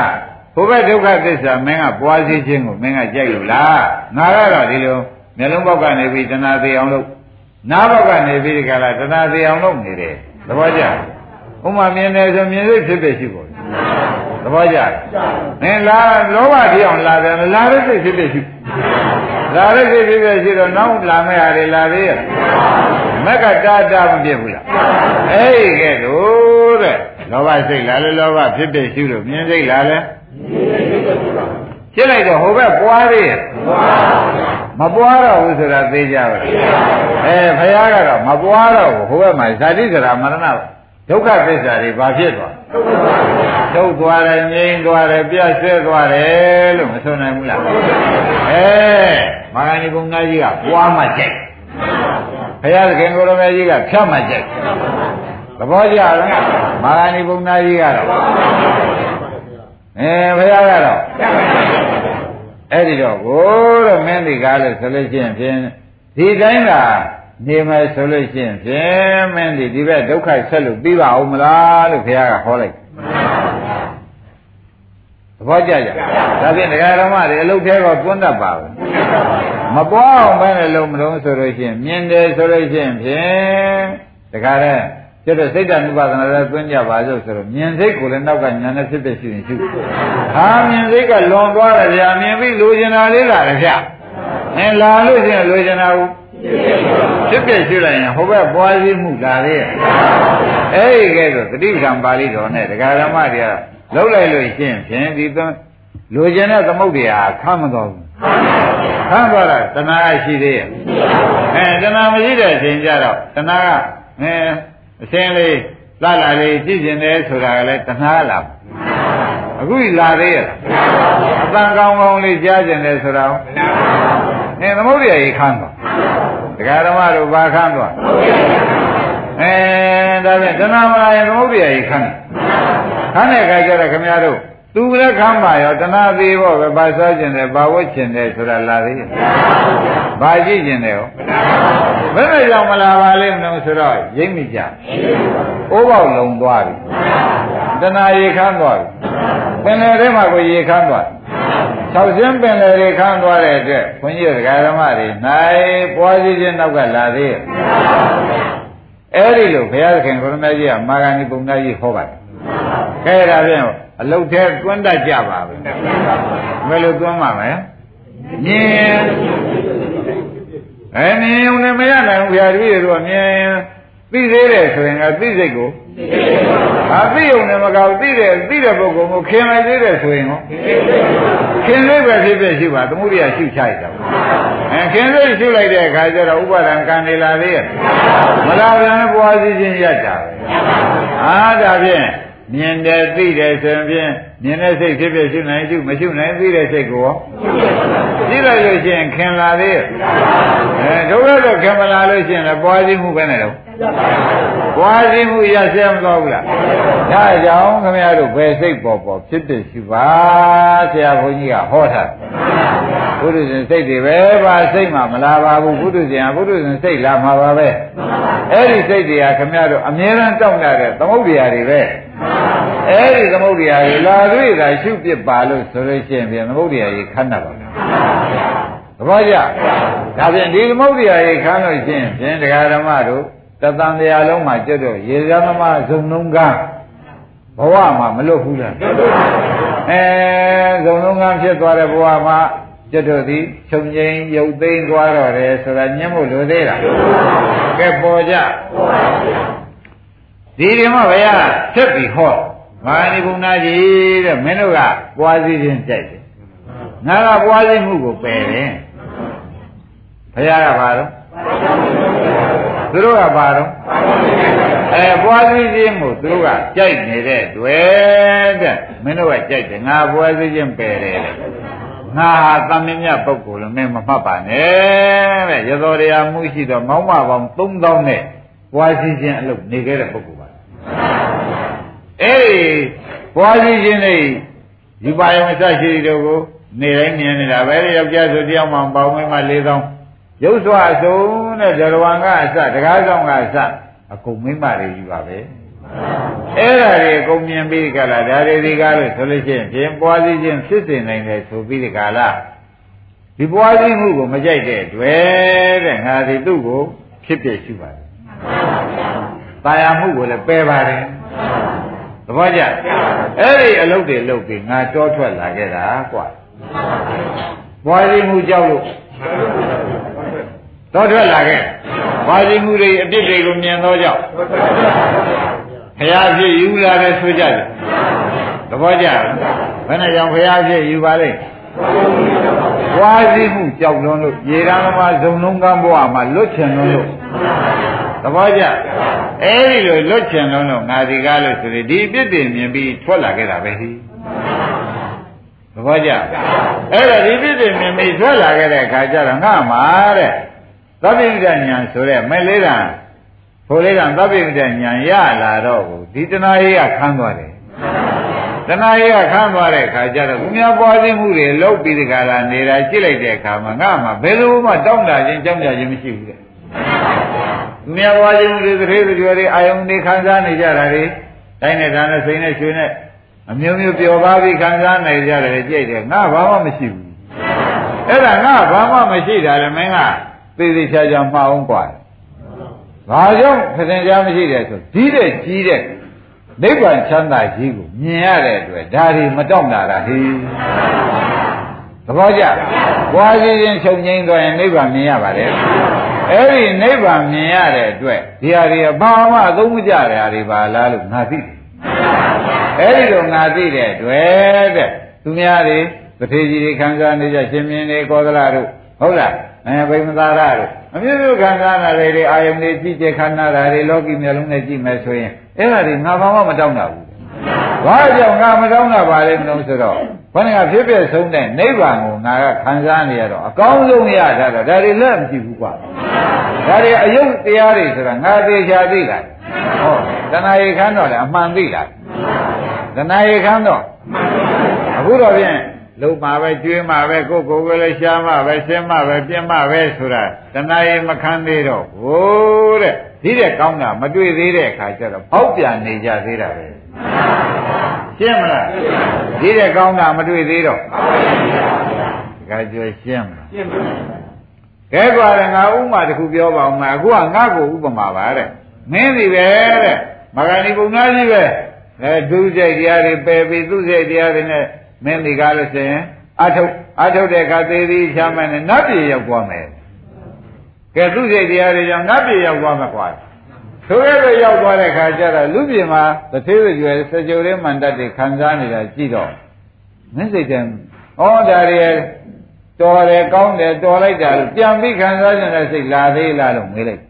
B: ဘုဘဒုက္ခသစ္စာမင်းကပွားစည်းခြင်းကိုမင်းကကြိုက်လို့လားငါကတော့ဒီလိုမျက်လုံးပေါက်ကနေပြီးတဏှာသေးအောင်လုပ်နားပေါက်ကနေပြီးဒီကလာတဏှာသေးအောင်လုပ်နေတယ်သဘောကျဥမာမြင်တယ်ဆိုမြင်စိတ်ဖြစ်ဖြစ်ရှိပေါ်တယ် သဘောကျမင်းလာလောဘတိအောင်လာတယ်မလာတဲ့စိတ်ဖြစ်ဖြစ်ရှိလာရစိတ်ဖြစ်ဖြစ်ရှိတော့နောက်လာမယ့်ဟာတွေလာသေးရဲ့မက်ကတာတာမဖြစ်ဘူးလားအဲ့ဒီကဲတော့တဲ့လောဘစိတ်လာလဲလောဘဖြစ်ဖြစ်ရှိလို့မြင်စိတ်လာလဲဖြစ်လိုက်တော့ဟိုဘက်ပွားသေးရဲ့မပွားတော့ဘူးဆိုတာသိကြပါလားအဲဘုရားကတော့မပွားတော့ဘူးဟိုဘက်မှာဇာတိစရာမရဏ ဒုက္ခသစ္စာတွေဘာဖြစ်သွားဒုက္သွားတယ်ငြိမ်းသွားတယ်ပြတ်ဆဲသွားတယ်လို့မဆိုနိုင်ဘူးလားအဲမာဂဏီဘုံသားကြီးကပွားမှကြိုက်ဘုရားသခင်ကိုရမေကြီးကဖြတ်မှကြိုက်သဘောကျလားမာဂဏီဘုံသားကြီးကတော့အဲဘုရားကတော့အဲ့ဒီတော့ကိုတော့မင်းဒီကားလို့ဆိုလို့ရှိရင်ဖြင့်ဒီတိုင်းက နေမယ်ဆိုလို့ရှိရင်ဖြင့်မင်းဒီဒီဘက်ဒုက္ခဆက်လို့ပြီးပါအောင်မလားလို့ဘုရားကဟောလိုက်သဘောကျကြဒါဖြင့်ဒကာရမတွေအလုတ်သေးတော့သွန်းတတ်ပါဘူးမပွားအောင်ပဲလည်းလုံးမလုံးဆိုလို့ရှိရင်မြင်တယ်ဆိုလို့ရှိရင်ဖြင့်ဒကာရဲကျတော့စိတ်တ ानु ပါဒနာလည်းသွင်းကြပါစို့ဆိုတော့မြင်စိတ်ကိုလည်းနောက်ကညာနဲ့ဖြစ်ဖြစ်ရှိရင်ရှိဟာမြင်စိတ်ကလွန်သွားတယ်ဗျာမြင်ပြီးလိုချင်တာလေးလာတယ်ဗျအဲလာလို့ရှိရင်လိုချင်တာဘူး ဖြစ်ဖြစ်ရှိလိုက်ရင်ဟိုဘက်ပွားစည်းမှုလာသေးရဲ့အဲ့ဒီကဲဆိုတတိပ္ပံပါဠိတော်နဲ့ဒကာဓမ္မတွေကလှုပ်လိုက်လို့ရှိရင်ဖြင့်ဒီလိုချင်တဲ့သမုဒ္ဒရာခမ်းမတော်ဘူးခမ်းသွားတာတဏှာရှိသေးရဲ့အဲတဏှာမရှိတဲ့အချိန်ကျတော့တဏှာကအဲအစင်းလေးလာလာလေးကြည့်ကျင်တယ်ဆိုတာကလည်းတဏှာလာအခုလာသေးရဲ့အတန်ကောင်းကောင်းလေးကြားကျင်တယ်ဆိုတာအဲသမုဒ္ဒရာကြီးခမ်းသွား ဒကာဓမ္မတို့ဘာခမ်းသွားအဲဒါဖြင့်တဏှာမလာရင်သမုဒ္ဒရာကြီးခမ်းခမ်းတဲ့အခါကျတော့ခင်ဗျားတို့သူလည်းခမ်းပါရောတဏှာသေးဖို့ပဲပါစားခြင်းတယ်ပါဝတ်ခြင်းတယ်ဆိုတာလာသေးရဲ့ဘာကြည့်ခြင်းတယ်ဟောဘယ်နဲ့ကြောင့်မလာပါလိမ့်မလို့ဆိုတော့ရိမ့်မိကြအိုးပေါက်လုံသွားပြီတဏှာရေခမ်းသွားပြီပင်လယ်ထဲမှာကိုရေခမ်းသွားပြီ ဆောက်စင်းပင်လယ်တွေခမ်းသွားတဲ့အတွက်ခွန်ကြီးတရားဓမ္မတွေနိုင်ပွားစည်းခြင်းနောက်ကလာသေးရဲ့အဲ့ဒီလိုဘုရားသခင်ကိုရမကြီးကမာဂဏီပုံသားကြီးဟောပါတယ်ခဲဒါဖြင့်အလုတ်သေးတွန်းတတ်ကြပါပဲဘယ်လိုတွန်းမှာလဲမြင်အဲမြင်ုံနဲ့မရနိုင်ဘူးဘုရားတပည့်တို့ကမြင် သိသေးတယ်ဆိုရင်ကသိစိတ်ကိုဟာသိုံနဲ့မကောက်သိတယ်သိတဲ့ပုဂ္ဂိုလ်ကိုခင်လိုက်သေးတယ်ဆိုရင်ဟောခင်လေးပဲဖြစ်ဖြစ်ရှိပါသမှုရိယရှုချလိုက်တာအဲခင်လေးရှုလိုက်တဲ့အခါကျတော့ဥပါဒံကံနေလာသေးရဲ့မလာပြန်ပွားစည်းခြင်းရတာပဲအာဒါဖြင့်မြင်တယ်သိတယ်ဆိုရင်ဖြင့်မြင်တဲ့စိတ်ဖြစ်ဖြစ်ရှုနိုင်ရှုမရှုနိုင်သိတဲ့စိတ်ကိုသိလိုက်လို့ရှိရင်ခင်လာသေးရဲ့အဲဒုက္ခတော့ခင်မလာလို့ရှိရင်လည်းပွားစည်းမှုပဲနဲ့တော့ ပွားစည်းမှုရဆဲမသွားဘူးလားဒါကြောင့်ခင်ဗျားတို့ဘယ်စိတ်ပေါ်ပေါ်ဖြစ်ဖြစ်ရှုပါဆရာဘုန်းကြီးကဟောထားဘုဒ္ဓရှင်စိတ်တွေပဲပါစိတ်မှမလာပါဘူးဘုဒ္ဓရှင်ကဘုဒ္ဓရှင်စိတ်လာမှာပါပဲအဲ့ဒီစိတ်တွေကခင်ဗျားတို့အမြဲတမ်းတောင့်တတဲ့သမုဒ္ဒရာတွေပဲအဲ့ဒီသမုဒ္ဒရာတွေလာတွေ့တာရှုပြစ်ပါလို့ဆိုလို့ရှိရင်ပြန်သမုဒ္ဒရာကြီးခန္ဓာပါသဘောကျဒါဖြင့်ဒီသမုဒ္ဒရာကြီးခန်းလို့ရှိရင်ဖြင့်တရားဓမ္မတို့ တသံတရားလုံးမှာကျွတ်တော့ရေဇာသမားဇုံလုံးကဘဝမှာမလွတ်ဘူးလားအဲဇုံလုံးကဖြစ်သွားတဲ့ဘဝမှာကျွတ်တော့သည်ချုပ်ငိမ့်ရုပ်သိမ်းသွားတော့တယ်ဆိုတာညှင်းဖို့လိုသေးလားကဲပေါ်ကြဒီဒီမှာဘုရားဆက်ပြီးဟောမာနိဘုံနာကြီးတဲ့မင်းတို့ကပွားစည်းခြင်းကြိုက်တယ်ငါကပွားစည်းမှုကိုပယ်တယ်ဘုရားကဘာတော့ သူတို့ကဘာတော့အဲပွားစည်းခြင်းကိုသူတို့ကကြိုက်နေတဲ့တွေ့တဲ့မင်းတို့ကကြိုက်တယ်ငါပွားစည်းခြင်းပယ်တယ်လေငါဟာသမင်းမြတ်ပုဂ္ဂိုလ်လည်းမင်းမမှတ်ပါနဲ့တဲ့ရသောတရားမှုရှိတော့မောင်းမပေါင်း3000နဲ့ပွားစည်းခြင်းအလုပ်နေခဲ့တဲ့ပုဂ္ဂိုလ်ပါအဲ့ဒီပွားစည်းခြင်းနဲ့ဒီပါယမစရှိတို့ကိုနေတိုင်းမြင်နေတာပဲယောက်ျားဆိုတယောက်မှပေါင်းမင်းမ4000 ရုပ်စွာဆုံးတဲ့ဇရဝံကအစတကားဆောင်ကအစအကုန်မိမတွေကြီးပါပဲအဲ့ဒါတွေအကုန်မြင်ပြီးကြလားဒါတွေဒီကားလို့ဆိုလို့ရှိရင်ဖြင့်ပွားစည်းခြင်းဖြစ်စေနိုင်တယ်ဆိုပြီးဒီကားလားဒီပွားစည်းမှုကိုမကြိုက်တဲ့တွေ့တဲ့ငါဒီသူ့ကိုဖြစ်ဖြစ်ရှိပါတယ်။တာယာမှုကိုလည်းပယ်ပါတယ်။သဘောကျ။အဲ့ဒီအလုပ်တွေလုပ်ပြီးငါတောထွက်လာခဲ့တာကွာ။ပွားစည်းမှုကြောက်လို့ သောထွက်လာခဲ့ပါစီမှုတွေအပြစ်တွေကိုမြင်သောကြောင့်ဘုရားဖြစ်ယူလာတယ်ဆိုကြတယ်သဘောကျလားဘယ်နဲ့ကြောင့်ဘုရားဖြစ်ယူပါလိမ့်ဝါစီမှုကြောက်လွန်းလို့ရေရန်မှာဇုံလုံးကန်းဘဝမှာလွတ်ချင်လွန်းလို့သဘောကျအဲဒီလိုလွတ်ချင်လွန်းလို့ငါဒီကားလို့ဆိုရင်ဒီအပြစ်တွေမြင်ပြီးထွက်လာခဲ့တာပဲဟိသဘောကျအဲ့ဒါဒီပြစ်တွေမြင်ပြီးထွက်လာခဲ့တဲ့အခါကျတော့ငါမှာတဲ့ သဗ္ဗိဒညာဆိုတဲ့မဲ့လေးတံဖိုလေးတံသဗ္ဗိဒညာရလာတော့ကိုဒီတဏှာကြီးကခန်းသွားတယ်တဏှာကြီးကခန်းသွားတဲ့အခါကျတော့သူများပွားခြင်းမှုတွေလောက်ပြီးဒီကလာနေတာကြည့်လိုက်တဲ့အခါမှာငါမှဘယ်လိုမှတောင်းတာခြင်းကြောင်းကြခြင်းမရှိဘူးတဲ့သူများပွားခြင်းမှုတွေသတိတွေတွေအာယုန်တွေခံစားနေကြတာတွေတိုင်းနဲ့ဒါနဲ့စိတ်နဲ့ရွှေနဲ့အမျိုးမျိုးပျော်ပါးပြီးခံစားနေကြတယ်ကြိတ်တယ်ငါဘာမှမရှိဘူးအဲ့ဒါငါဘာမှမရှိတာလေမင်းက သေသေးချာချာမှအောင်กว่าဘာကြောင့်ခရင်ကြားမရှိတယ်ဆိုကြီးတဲ့ကြီးတဲ့နိဗ္ဗာန်ချမ်းသာကြီးကိုမြင်ရတဲ့အတွက်ဒါတွေမတောင့်တာတာဟိသဘောကျဘွားကြီးချင်းချုပ်ငိမ့်သွားရင်နိဗ္ဗာန်မြင်ရပါတယ်အဲ့ဒီနိဗ္ဗာန်မြင်ရတဲ့အတွက်ဒီဟာတွေဘာမှအသုံးမကျတဲ့ဟာတွေပါလားလို့ငါသိတယ်အဲ့ဒီလိုငါသိတဲ့တွေ့တဲ့သူများတွေတထေကြီးတွေခံစားနေကြရှင်မင်းတွေကောသလတို့ဟုတ်လား အဲဗိမသာရတို့အမျိုးမျိုးခံစားနာတွေအာယုန်တွေကြည့်ကြခန္ဓာဓာတွေလောကီမျိုးလုံးနဲ့ကြည့်မယ်ဆိုရင်အဲ့ဒါတွေငါဘာမှမတောင်းတာဘူးဘာကြောင့်ငါမတောင်းတာပါလဲမလို့ဆိုတော့ဘယ်နဲ့ကဖြစ်ဖြစ်ဆုံးတဲ့နိဗ္ဗာန်ကိုငါကခံစားနေရတော့အကောင်းဆုံးရတာတော့ဒါတွေလက်မကြည့်ဘူးကွာဒါတွေအယုတ်တရားတွေဆိုတာငါသေချာသိတာဟောတဏှာရေခမ်းတော့လေအမှန်သိတာတဏှာရေခမ်းတော့အခုတော့ဖြင့် လုံးမှာပဲကျွေးမှာပဲကိုယ်ကိုယ်ကလေးရှားမှာပဲရှင်းမှာပဲပြင်းမှာပဲဆိုတာတဏှာရေမခံသေးတော့ဟိုးတဲ့ဒီတဲ့ကောင်းတာမတွေ့သေးတဲ့အခါကျတော့ပေါက်ပြန်နေကြသေးတာပဲရှင်းမလားဒီတဲ့ကောင်းတာမတွေ့သေးတော့ဒါကြွရှင်းမလားရှင်းပါကဲကွာငါဥမာတစ်ခုပြောပါဦးမအခုကငါ့ကိုဥပမာပါတဲ့မင်းစီပဲတဲ့မဂဏီပုံသားကြီးပဲအဲဒုစိတ်တရားတွေပယ်ပြီးသူစိတ်တရားတွေနဲ့ မင်းဒီကားလို့ဆိုရင်အထုတ်အထုတ်တဲ့အခါသေးသေးချမ်းမှန်းနဲ့နတ်ပြည်ရောက်သွားမယ်ကဲသူစိတ်တရားတွေကြောင့်နတ်ပြည်ရောက်သွားမှာကွာဆိုရတဲ့ရောက်သွားတဲ့အခါကျတော့လူပြည်မှာတစ်သေးသေးကျွယ်စကြဝဠာမန္တတ်တွေခံစားနေတာကြည့်တော့မင်းစိတ်တဲ့ဩဒါတွေတော်တယ်ကောင်းတယ်တော်လိုက်တာလို့ပြန်ပြီးခံစားနေတဲ့စိတ်လာသေးလားလို့မေးလိုက်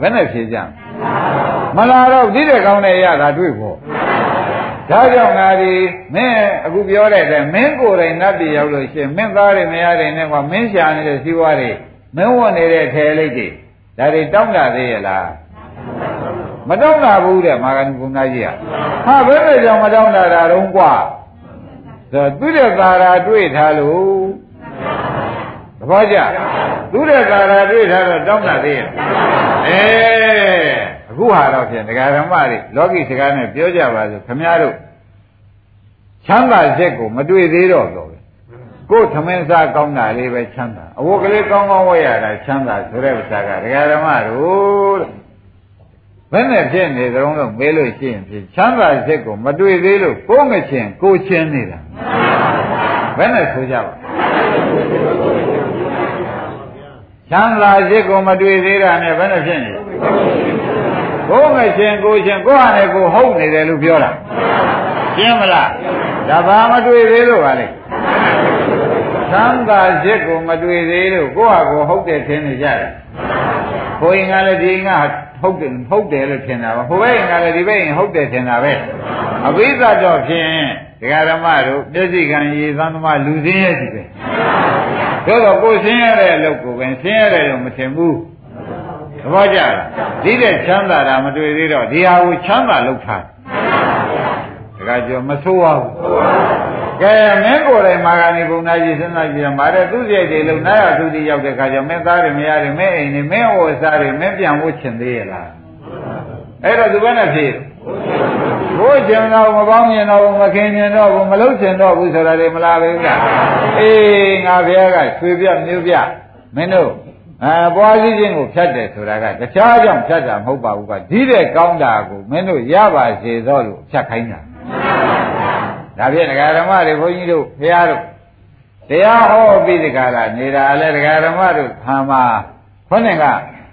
B: ဘယ်နဲ့ဖြေကြမလာတော့ဒီတဲ့ကောင်းတဲ့ရတာတွေ့ဖို့ ဒါကြောင့်ငါဒီမင်းအခုပြောတဲ့တဲ့မင်းကိုယ်တိုင်နတ်ပြည်ရောက်လို့ရှိရင်မင်းသားတွေမယားတွေနဲ့ကမင်းရှာနေတဲ့စီးပွားတွေမင်းဝင်နေတဲ့ထဲလိတ်တွေဒါတွေတောင်းတာသေးရဲ့လားမတောင်းတာဘူးတဲ့မာဂန်ကုဏကြီးကဟာဘယ်နဲ့ကြောင့်မတောင်းတာတာတော့กว่าဆိုသူတဲ့သာရာတွေ့ထားလို့သဘောကျသူတဲ့သာရာတွေ့ထားတော့တောင်းတာသေးရဲ့အဲ အခုဟာတော့ဖြင့်ဒကာဓမ္မတွေလောကီစကားနဲ့ပြောကြပါစို့ခမည်းတော်ချမ်းသာချက်ကိုမတွေ့သေးတော့တော့ကိုယ်သမင်းစားကောင်းတာလေးပဲချမ်းသာအဝတ်ကလေးကောင်းကောင်းဝတ်ရတာချမ်းသာဆိုတဲ့ဥစ္စာကဒကာဓမ္မတို့ဘယ်နဲ့ဖြစ်နေကြုံလို့မေးလို့ရှိရင်ဖြစ်ချမ်းသာချက်ကိုမတွေ့သေးလို့ကိုယ်မချင်းကိုချင်းနေတာဘယ်နဲ့ဆိုကြပါချမ်းသာချက်ကိုမတွေ့သေးတာနဲ့ဘယ်နဲ့ဖြစ်နေ ကိုယ်ငယ်ချင်းကိုချင်းကိုယ့်ဟာနဲ့ကိုယ်ဟုတ်နေတယ်လို့ပြောတာရှင်းမလားဒါဘာမတွေ့သေးလို့ပါလေသံသာချက်ကိုမတွေ့သေးလို့ကိုယ့်ဟာကိုယ်ဟုတ်တယ်ထင်နေကြတယ်ဘိုးရင်ကလည်းဒီငါဟုတ်တယ်ဟုတ်တယ်လို့ထင်တာပါဟိုဘက်ရင်ကလည်းဒီဘက်ရင်ဟုတ်တယ်ထင်တာပဲအဘိဓါတော့ဖြင့်ဒကာဓမ္မတို့မျက်စိကံရည်သံသမားလူစင်းရဲ့စီပဲတို့တော့ကိုယ်ဆင်းရဲတဲ့အလုပ်ကိုပဲဆင်းရဲတယ်လို့မထင်ဘူးသ ဘောကျလားဒီတဲ့ချမ်းသာတာမတွေ့သေးတော့ဒီဟာကိုချမ်းသာလုပ်ထားတခါကျော်မဆိုးပါဘူးကဲမင်းကိုယ်တိုင်မာဂဏီဘုံနာကြီးစဉ်းစားကြည့်ရမှာတဲ့သူစိတ်တွေလုံနာရသူတိရောက်တဲ့ခါကျမင်းသားတွေမရတွေမင်းအိမ်တွေမင်းဝတ်စားတွေမင်းပြန်ဝတ်ချင်သေးရလားအဲ့တော့သူဘယ်နဲ့ဖြေဘိုးကျင်တော့မပေါင်းမြင်တော့ဘူးမခင်မြင်တော့ဘူးမလုံးချင်တော့ဘူးဆိုတာတွေမလားပဲလားအေးငါဘုရားကရွှေပြမျိုးပြမင်းတို့ အဲပွားစည်းခြင်းကိုဖြတ်တယ်ဆိုတာကတခြားကြောင့်ဖြတ်တာမဟုတ်ပါဘူးကဒီတဲ့ကောင်းတာကိုမင်းတို့ရပါစေသောလို့ဖြတ်ခိုင်းတာဒါဖြင့်ဒကာဓမ္မတွေဘုန်းကြီးတို့ဘုရားတို့တရားဟောပြီးဒီကလာနေတာလဲဒကာဓမ္မတို့ခံမှာခေါင်းက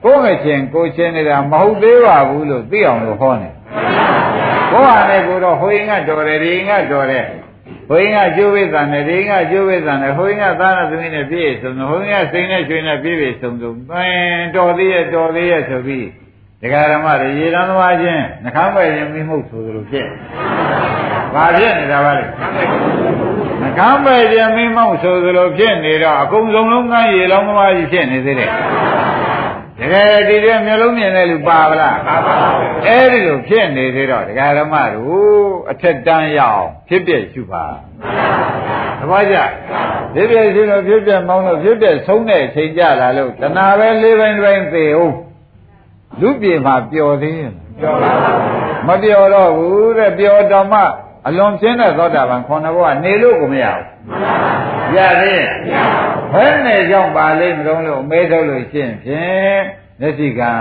B: ကိုယ်မချင်းကိုချင်းနေတာမဟုတ်သေးပါဘူးလို့သိအောင်လို့ဟောနေကိုယ်ဟာလည်းကိုတော့ဟိုရင်ကတော်တယ်ဒီရင်ကတော်တယ် ဟိုရင်ကကျိုးဝိသံနဲ့ဒီရင်ကကျိုးဝိသံနဲ့ဟိုရင်ကသားနဲ့သမီးနဲ့ပြည့်စုံတယ်ဟိုရင်ကစိန်နဲ့ရွှေနဲ့ပြည့်ပြည့်စုံစုံသင်တော်သေးရဲ့တော်သေးရဲ့ဆိုပြီးဒကာဓမ္မတွေရေတန်းသွားခြင်းနှခမ်းပဲရင်မိမှုဆိုသလိုဖြစ်ဘာဖြစ်နေတာပါလဲနှကမ်းပဲပြမင်းမောက်ဆိုသလိုဖြစ်နေတော့အကုန်စုံလုံးကန်းရေလောင်းသမားကြီးဖြစ်နေသေးတယ် တကယ်ဒီတဲ့မျိုးလုံးမြင်တဲ့လူပါဗလားပါပါအဲ့ဒီလိုဖြစ်နေသေးတော့ဒကာဓမ္မတို့အထက်တန်းရအောင်ဖြစ်ပြရှုပါသဘောကျဖြစ်ပြရှုလို့ဖြစ်ပြမောင်းလို့ဖြစ်ပြဆုံးတဲ့အချိန်ကြလာလို့တဏှာပဲလေးပိုင်းပိုင်းသေအောင်လူပြေမှာပျော်သေးရဲ့ပျော်ပါမပျော်တော့ဘူးတဲ့ပျော်တော်မှအလွန်ပြင်းတဲ့သောတာပန်ခေါဏဘဝနေလို့ကိုမရဘူးရသေးရဲ့ဘ ယ်နဲ့ကြောင့်ပါလိမ့်မလို့လို့မဲထုတ်လို့ရှင်းဖြင့်မျက်စိကံ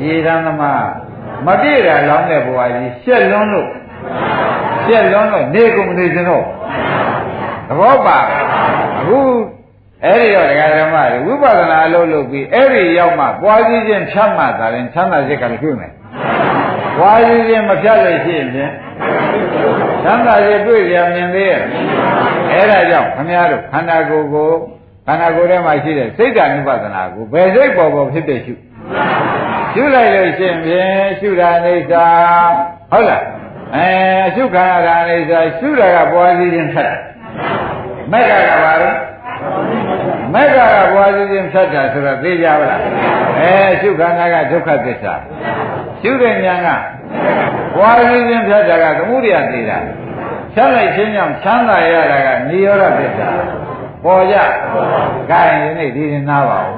B: ရေသမ်းသမားမပြည့်တာလောင်းတဲ့ဘဝကြီးရှက်လွန်းလို့ရှက်လွန်းလို့နေကုန်မနေစင်တော့သဘောပါအခုအဲ့ဒီတော့ဒကာဓမ္မတွေဝိပဿနာအလုပ်လုပ်ပြီးအဲ့ဒီရောက်မှပွားစည်းခြင်းဖြတ်မှသာရင်ချမ်းသာစိတ်ကလည်းတွေ့မယ် ပွားစည်းခြင်းမဖြတ်လို့ရှိရင်ဖြင့်သံသာရတွေ့ကြမြင်သေးရဲ့အဲ့ဒါကြောင့်ခမည်းတော်ခန္ဓာကိုယ်ကိုခန္ဓာကိုယ်ထဲမှာရှိတဲ့စိတ်ဓာတ်ဥပဒနာကိုဘယ်စိတ်ပေါ်ပေါ်ဖြစ်ဖြစ်ရှုရှုလိုက်လို့ရှိရင်ဖြင့်ရှုတာအိဋ္ဌာဟုတ်လားအဲရှုခန္ဓာအိဋ္ဌာရှုတာကပွားစည်းခြင်းဖြတ်မက်ကကပါတော့မက်ကကပွားစည်းခြင်းဖြတ်တာဆိုတော့သိကြပါလားအဲရှုခန္ဓာကဒုက္ခသစ္စာ ရှုတဲ့ဉာဏ်ကဘွားရင်းချင်းဖြတ်တာကသမှုရိယသေးတာချမ်းလိုက်ခြင်းကြောင့်ချမ်းသာရတာကနိရောဓသစ္စာပေါ်ကြ။ဒါရင်ဒီနေ့ဒီနေ့နားပါဦး